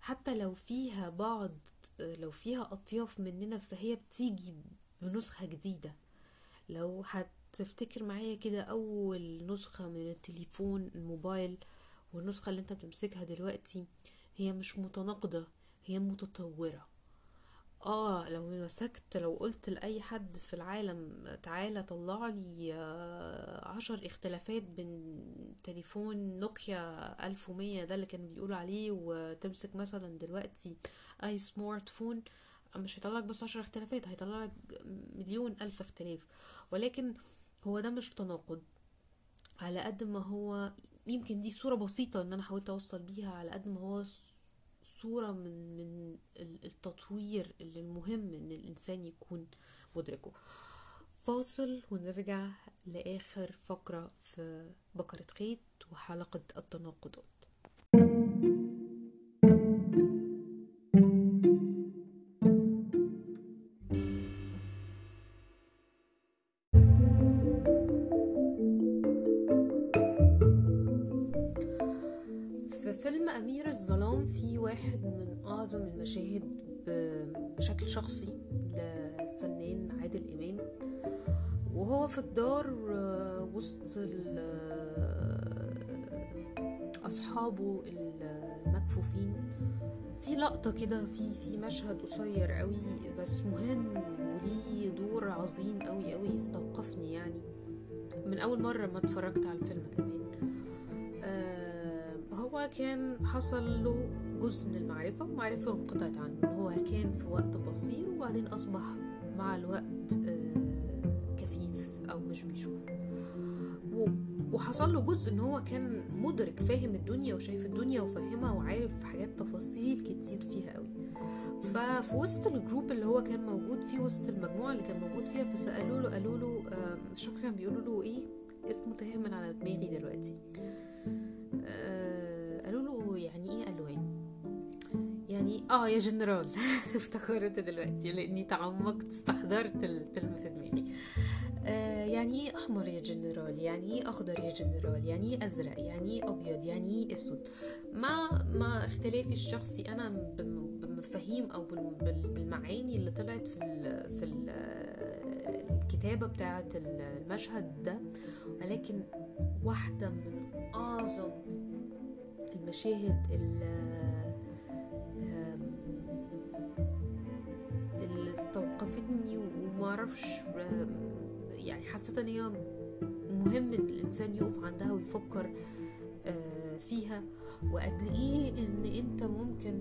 حتى لو فيها بعض لو فيها أطياف مننا فهي بتيجي بنسخة جديدة. لو هتفتكر معايا كده أول نسخة من التليفون الموبايل والنسخة اللي أنت بتمسكها دلوقتي هي مش متناقضة هي متطورة. آه لو مسكت لو قلت لأي حد في العالم تعالى طلع لي عشر اختلافات بين تليفون نوكيا ألف ومية ده اللي كانوا بيقولوا عليه وتمسك مثلا دلوقتي أي سمارت فون مش هيطلعك بس عشر اختلافات هيطلعك مليون ألف اختلاف. ولكن هو ده مش تناقض. على قد ما هو يمكن دي صورة بسيطة إن أنا حاولت أوصل بيها على قد ما هو صورة من من التطوير اللي المهم إن الإنسان يكون مدركه. فاصل ونرجع لآخر فقرة في بقرة خيط وحلقة التناقضات. الدار آه، وسط آه، أصحابه المكفوفين. في لقطة كده في في مشهد قصير قوي بس مهم وليه دور عظيم قوي قوي استوقفني يعني. من أول مرة ما اتفرجت على الفيلم كمان. آه هو كان حصل له جزء من المعرفة معرفة انقطعت عنه. هو كان في وقت بسيط وبعدين أصبح مع الوقت آه، وحصل له جزء إن هو كان مدرك فاهم الدنيا وشايف الدنيا وفاهمها وعارف حاجات تفاصيل كتير فيها قوي. ففي وسط الجروب اللي هو كان موجود فيه وسط المجموعة اللي كان موجود فيها فسألوا له قالوا له كان بيقولوا له إيه؟ اسمه تاه من على دماغي دلوقتي. آه، قالوا له يعني إيه ألوان؟ يعني آه يا جنرال. افتكرت دلوقتي لأني تعمقت استحضرت الفيلم في دماغي. يعني إيه أحمر يا جنرال يعني إيه أخضر يا جنرال يعني إيه أزرق يعني إيه أبيض يعني إيه أسود. مع مع اختلافي الشخصي أنا بمفاهيم أو بالمعاني اللي طلعت في ال في ال الكتابة بتاعه المشهد ده. ولكن واحدة من أعظم المشاهد اللي استوقفتني وما أعرفش يعني حسيت إن هي مهم إن الإنسان يقف عندها ويفكر آه، فيها وقد إيه إن أنت ممكن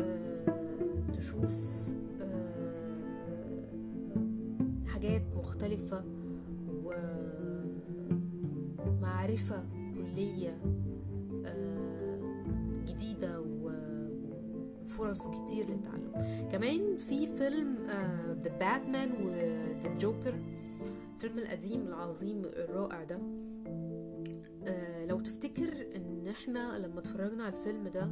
آه، تشوف آه، حاجات مختلفة ومعرفة كلية جديدة وفرص كتير للتعلم. كمان في فيلم ذا باتمان وذا جوكر الفيلم القديم العظيم الرائع ده uh, لو تفتكر إن إحنا لما اتفرجنا على الفيلم ده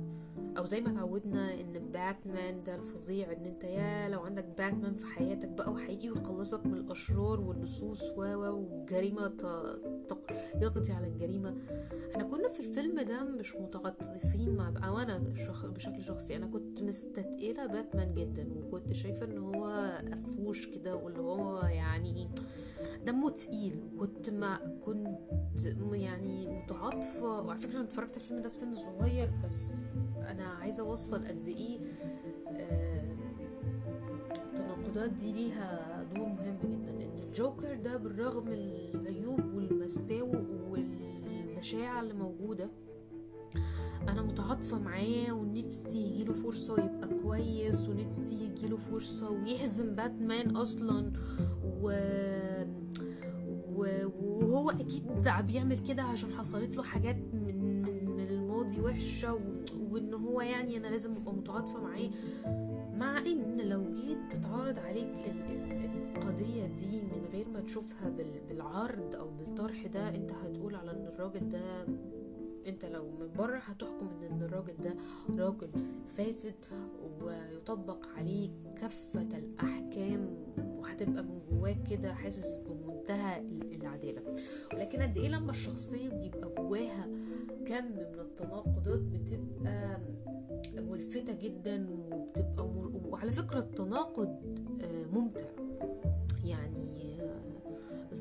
أو زي ما اتعودنا إن باتمان ده الفظيع إن أنت يا لو عندك باتمان في حياتك بقى وهيجي ويخلصك من الأشرار واللصوص و والجريمه يقضي على الجريمة. إحنا كنا في الفيلم ده مش متعاطفين مع أو أنا بشكل شخصي أنا كنت مستثقله باتمان جدا وكنت شايفة إن هو قفوش كده واللي هو يعني دمه تقيل. كنت ما كنت يعني متعاطفة. وعلى فكرة أنا اتفرجت على الفيلم ده في سن صغير بس أنا عايزة أوصل قد إيه التناقضات دي ليها دور مهم جدا. إن الجوكر ده بالرغم العيوب والمساوئ والمشاعر اللي موجودة أنا متعاطفة معاه ونفسي يجيله فرصة يبقى كويس ونفسي يجيله فرصة ويهزم باتمان أصلا. و وهو أكيد بيعمل كده عشان حصلت له حاجات من من الماضي وحشة وإن هو يعني أنا لازم أبقى متعاطفة معاه. مع إن لو جيت تتعرض عليك القضية دي من غير ما تشوفها بالعرض أو بالطرح ده أنت هتقول على إن الراجل ده انت لو من بره هتحكم إن الراجل ده راجل فاسد ويطبق عليه كافة الأحكام وهتبقى من جواك كده حاسس بمنتهى العدالة. ولكن قد إيه لما الشخصية بيبقى جواها كم من التناقضات بتبقى ملفتة جدا وبتبقى مر... وعلى فكرة التناقض ممتع. يعني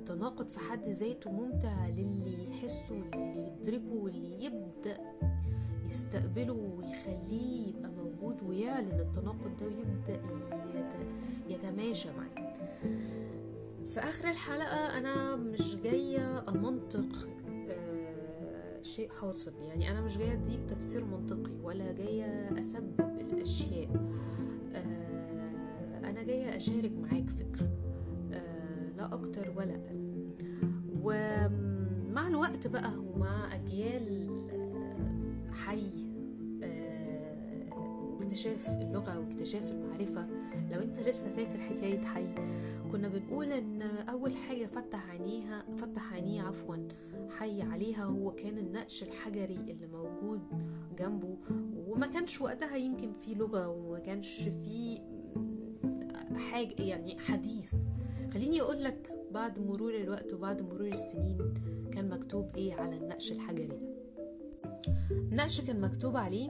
التناقض في حد ذاته ممتع للي يحسه واللي يدركه واللي يبدأ يستقبله ويخليه يبقى موجود ويعلن التناقض ده ويبدأ يتماشى معاه. في آخر الحلقة أنا مش جاية أمنطق شيء حاصل. يعني أنا مش جاية أديك تفسير منطقي ولا جاية أسبب الأشياء. أنا جاية أشارك معاك فكرة. لا أكتر ولا أقل. ومع الوقت بقى ومع أجيال حي واكتشاف اللغة واكتشاف المعرفة. لو أنت لسه فاكر حكاية حي كنا بنقول إن أول حاجة فتح عينيها فتح عينيه عفوا حي عليها هو كان النقش الحجري اللي موجود جنبه. وما كانش وقتها يمكن في لغة وما كانش في حاجة يعني حديث. خليني أقول لك بعد مرور الوقت وبعد مرور السنين كان مكتوب إيه على النقش الحجري ده. النقش كان مكتوب عليه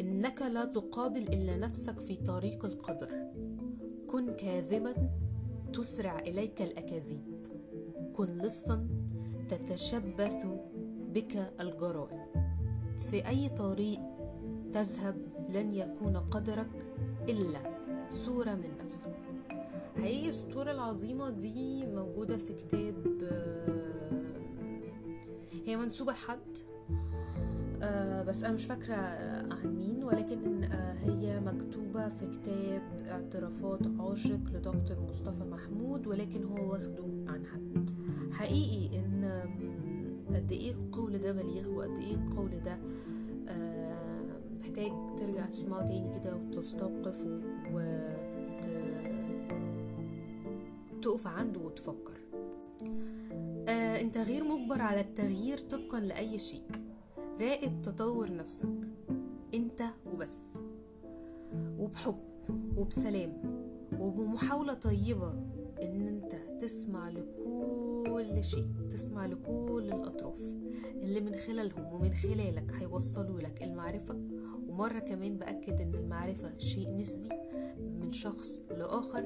إنك لا تقابل إلا نفسك في طريق القدر. كن كاذبا تسرع إليك الأكاذيب. كن لصا تتشبث بك الجرائم. في أي طريق تذهب لن يكون قدرك إلا صورة من نفسك. حقيقي الصورة العظيمة دي موجودة في كتاب هي منسوبة لحد بس أنا مش فاكرة عن مين ولكن هي مكتوبة في كتاب اعترافات عاشق لدكتور مصطفى محمود ولكن هو واخده عن حد. حقيقي إن قد إيه القول ده بليغ وقد إيه القول ده محتاج ترجع تسمعه تاني كده وتستوقف وت... تقف عنده وتفكر. آه انت غير مجبر على التغيير طبقا لأي شيء. راقب تطور نفسك. انت وبس. وبحب وبسلام وبمحاولة طيبة إن انت تسمع لكل شيء تسمع لكل الأطراف اللي من خلالهم ومن خلالك هيوصلوا لك المعرفة. ومرة كمان بأكد إن المعرفة شيء نسبي من شخص لآخر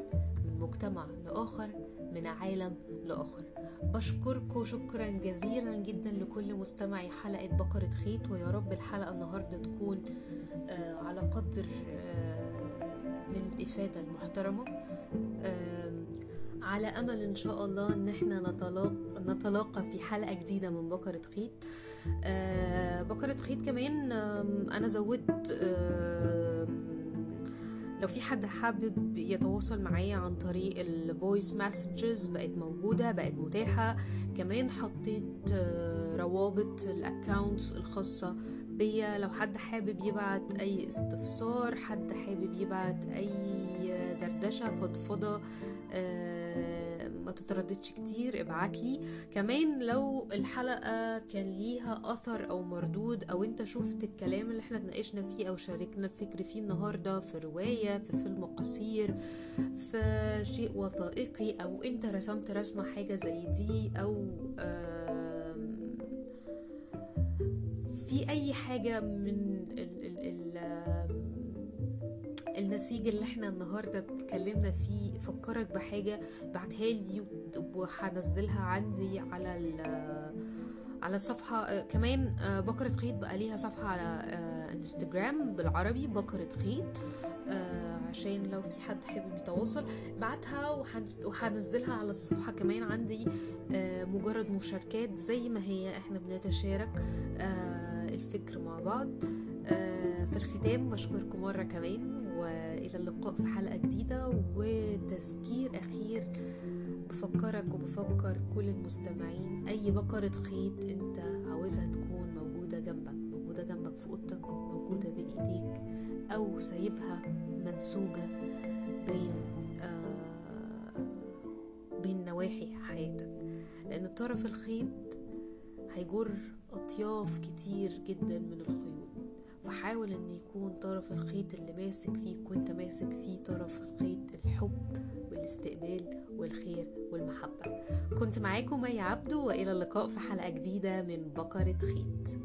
من مجتمع لآخر من عالم لآخر. بشكركم شكرا جزيلا جدا لكل مستمعي حلقة بقرة خيط ويا رب الحلقة النهاردة تكون آه على قدر آه من الإفادة المحترمة. على أمل إن شاء الله إن إحنا نتلاقى, نتلاقى في حلقة جديدة من بكرة خيط. آه بكرة خيط كمان أنا زودت لو في حد حابب يتواصل معايا عن طريق ال voice messages بقت موجودة بقت متاحة. كمان حطيت روابط الاكونتس الخاصة بيا. لو حد حابب يبعت أي استفسار حد حابب يبعت أي دردشة فضفضة ما تترددش كتير ابعت لي. كمان لو الحلقة كان ليها أثر أو مردود أو أنت شفت الكلام اللي إحنا اتناقشنا فيه أو شاركنا الفكر فيه النهاردة في رواية في فيلم قصير في شيء وثائقي أو أنت رسمت رسمة حاجة زي دي أو في أي حاجة من ال ال ال النسيج اللي إحنا النهارده اتكلمنا فيه فكرك بحاجة بعتها لي وهنزلها عندي على على الصفحه كمان بكرة خيط بقى ليها صفحة على انستجرام بالعربي بكرة خيط عشان لو في حد حابب يتواصل بعتها وهن- وهنزلها على الصفحة كمان عندي آه، مجرد مشاركات زي ما هي إحنا بنتشارك آه، الفكر مع بعض آه، في الختام بشكركم مرة كمان. وإلى اللقاء في حلقة جديدة وتذكير أخير بفكرك وبفكر كل المستمعين أي بقرة خيط أنت عاوزها تكون موجودة جنبك موجودة جنبك في أوضتك موجودة بين إيديك أو سايبها منسوجة بين آه بين نواحي حياتك. لأن طرف الخيط هيجر أطياف كتير جدا من الخيوط. فحاول إن يكون طرف الخيط اللي ماسك فيك وأنت ماسك فيه طرف الخيط الحب والاستقبال والخير والمحبة. كنت معاكم مي عبدو وإلى اللقاء في حلقة جديدة من بقرة خيط.